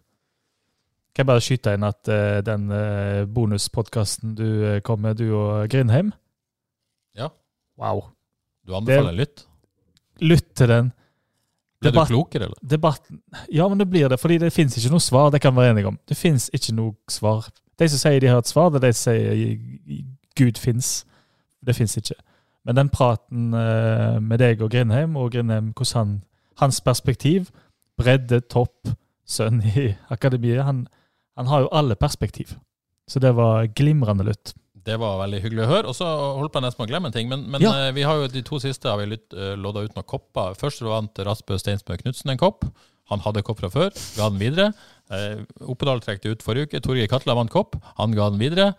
Kan jeg bare skyte inn at uh, den uh, bonuspodkasten du uh, kom med, du og Grindheim Ja. Wow. Du anbefaler en lytt? Lytt til den. Blir Debatt- du klokere, eller? Debatten Ja, men det blir det, fordi det fins ikke noe svar. Det kan vi være enige om. Det fins ikke noe svar. De som sier de har et svar, det er de som sier Gud fins. Det fins ikke. Men den praten eh, med deg og Grindheim, og Grindheim, hvordan han, hans perspektiv, bredde, topp, sønn i akademiet, han, han har jo alle perspektiv. Så det var glimrende lytt. Det var veldig hyggelig å høre. Og så holdt jeg nesten på å glemme en ting. Men, men Ja. eh, vi har jo de to siste har vi uh, lodda ut noen kopper. Først vant Rasbø Steinsbø Knutsen en kopp. Han hadde kopp fra før, ga den videre. Eh, Oppedal trekte ut forrige uke. Torgeir Katla vant kopp, han ga den videre.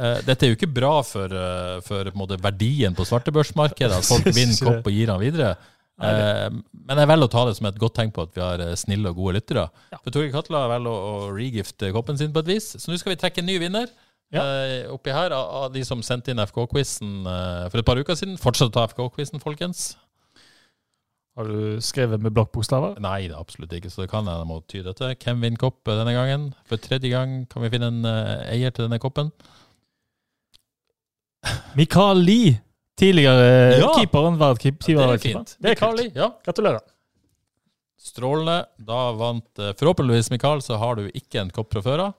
Eh, dette er jo ikke bra for, eh, for på verdien på svartebørsmarkedet, at folk vinner kopp og gir den videre. Eh, men jeg velger å ta det som et godt tegn på at vi har eh, snille og gode lyttere. For Torgeir Katla velger å regifte koppen sin på et vis. Så nå skal vi trekke en ny vinner. Ja. uh, oppi her av, de som sendte inn FK-quizen uh, for et par uker siden. Fortsett å ta FK-quizen, folkens. Har du skrevet med blokkbokstaver? Nei, det er absolutt ikke, så det kan jeg må tyde dette. Hvem vinner kopp eh, denne gangen? For tredje gang kan vi finne en uh, eier til denne koppen. Mikael Lie, tidligere Ja. keeperen, Ja, Det er fint. Det er Mikael. Lie, ja. Gratulerer. Strålende. Da vant eh, forhåpentligvis Mikael, så har du ikke en kopp fra før av.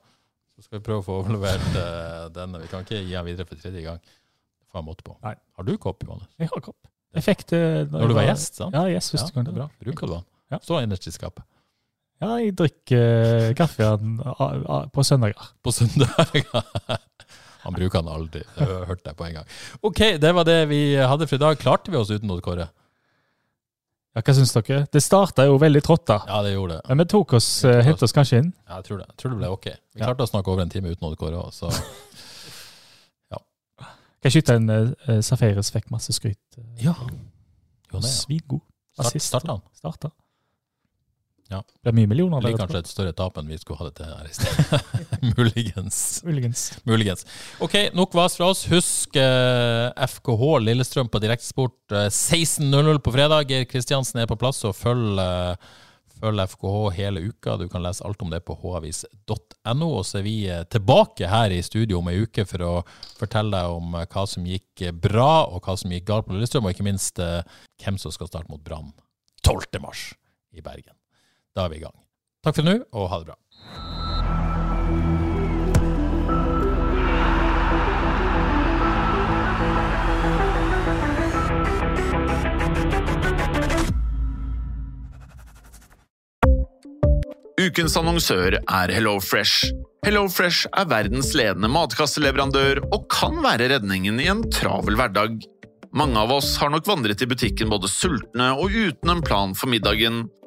Så skal vi prøve å få overlevert uh, denne. Vi kan ikke gi den videre for tredje gang. Det får jeg måte på. Nei. Har du kopp, Johannes? Jeg har kopp. Jeg fikk det Når du var gjest, sant? Ja, gjest første gang. det er bra. Bruker du den? Ja. Stå innerst i skapet. Ja, jeg drikker uh, kaffe på søndager. På søndager. Han bruker den aldri. Det har jeg på en gang. OK, det var det vi hadde for i dag. Klarte vi oss uten noe, Kåre? Ja, Hva syns dere? Det starta jo veldig trått, da. Ja, det gjorde det. Men vi tok oss, Vi tok uh, oss. oss kanskje inn. Ja, jeg tror det. Jeg tror det ble OK. Vi Ja. klarte å snakke over en time uten Odd Kåre òg, så Kan jeg skyte en uh, Safaris fikk masse skryt. Ja. Jo, ja. Svingod. Assist. starta han. Starta. Ja. Det er mye millioner Det blir kanskje et større tap enn vi skulle ha det til her i sted. Muligens. Muligens. Muligens. Ok, nok vas fra oss. Husk eh, FKH Lillestrøm på direktesport eh, 16.00 på fredag. Geir Kristiansen er på plass, og følg, eh, følg FKH hele uka. Du kan lese alt om det på havis.no. Og så er vi eh, tilbake her i studio om ei uke for å fortelle deg om eh, hva som gikk eh, bra, og hva som gikk galt på Lillestrøm, og ikke minst hvem som skal starte mot Brann 12. mars i Bergen. Da er vi i gang. Takk for nå, og ha det bra. Ukens annonsør er HelloFresh. HelloFresh er verdens ledende matkasseleverandør og kan være redningen i en travel hverdag. Mange av oss har nok vandret i butikken både sultne og uten en plan for middagen,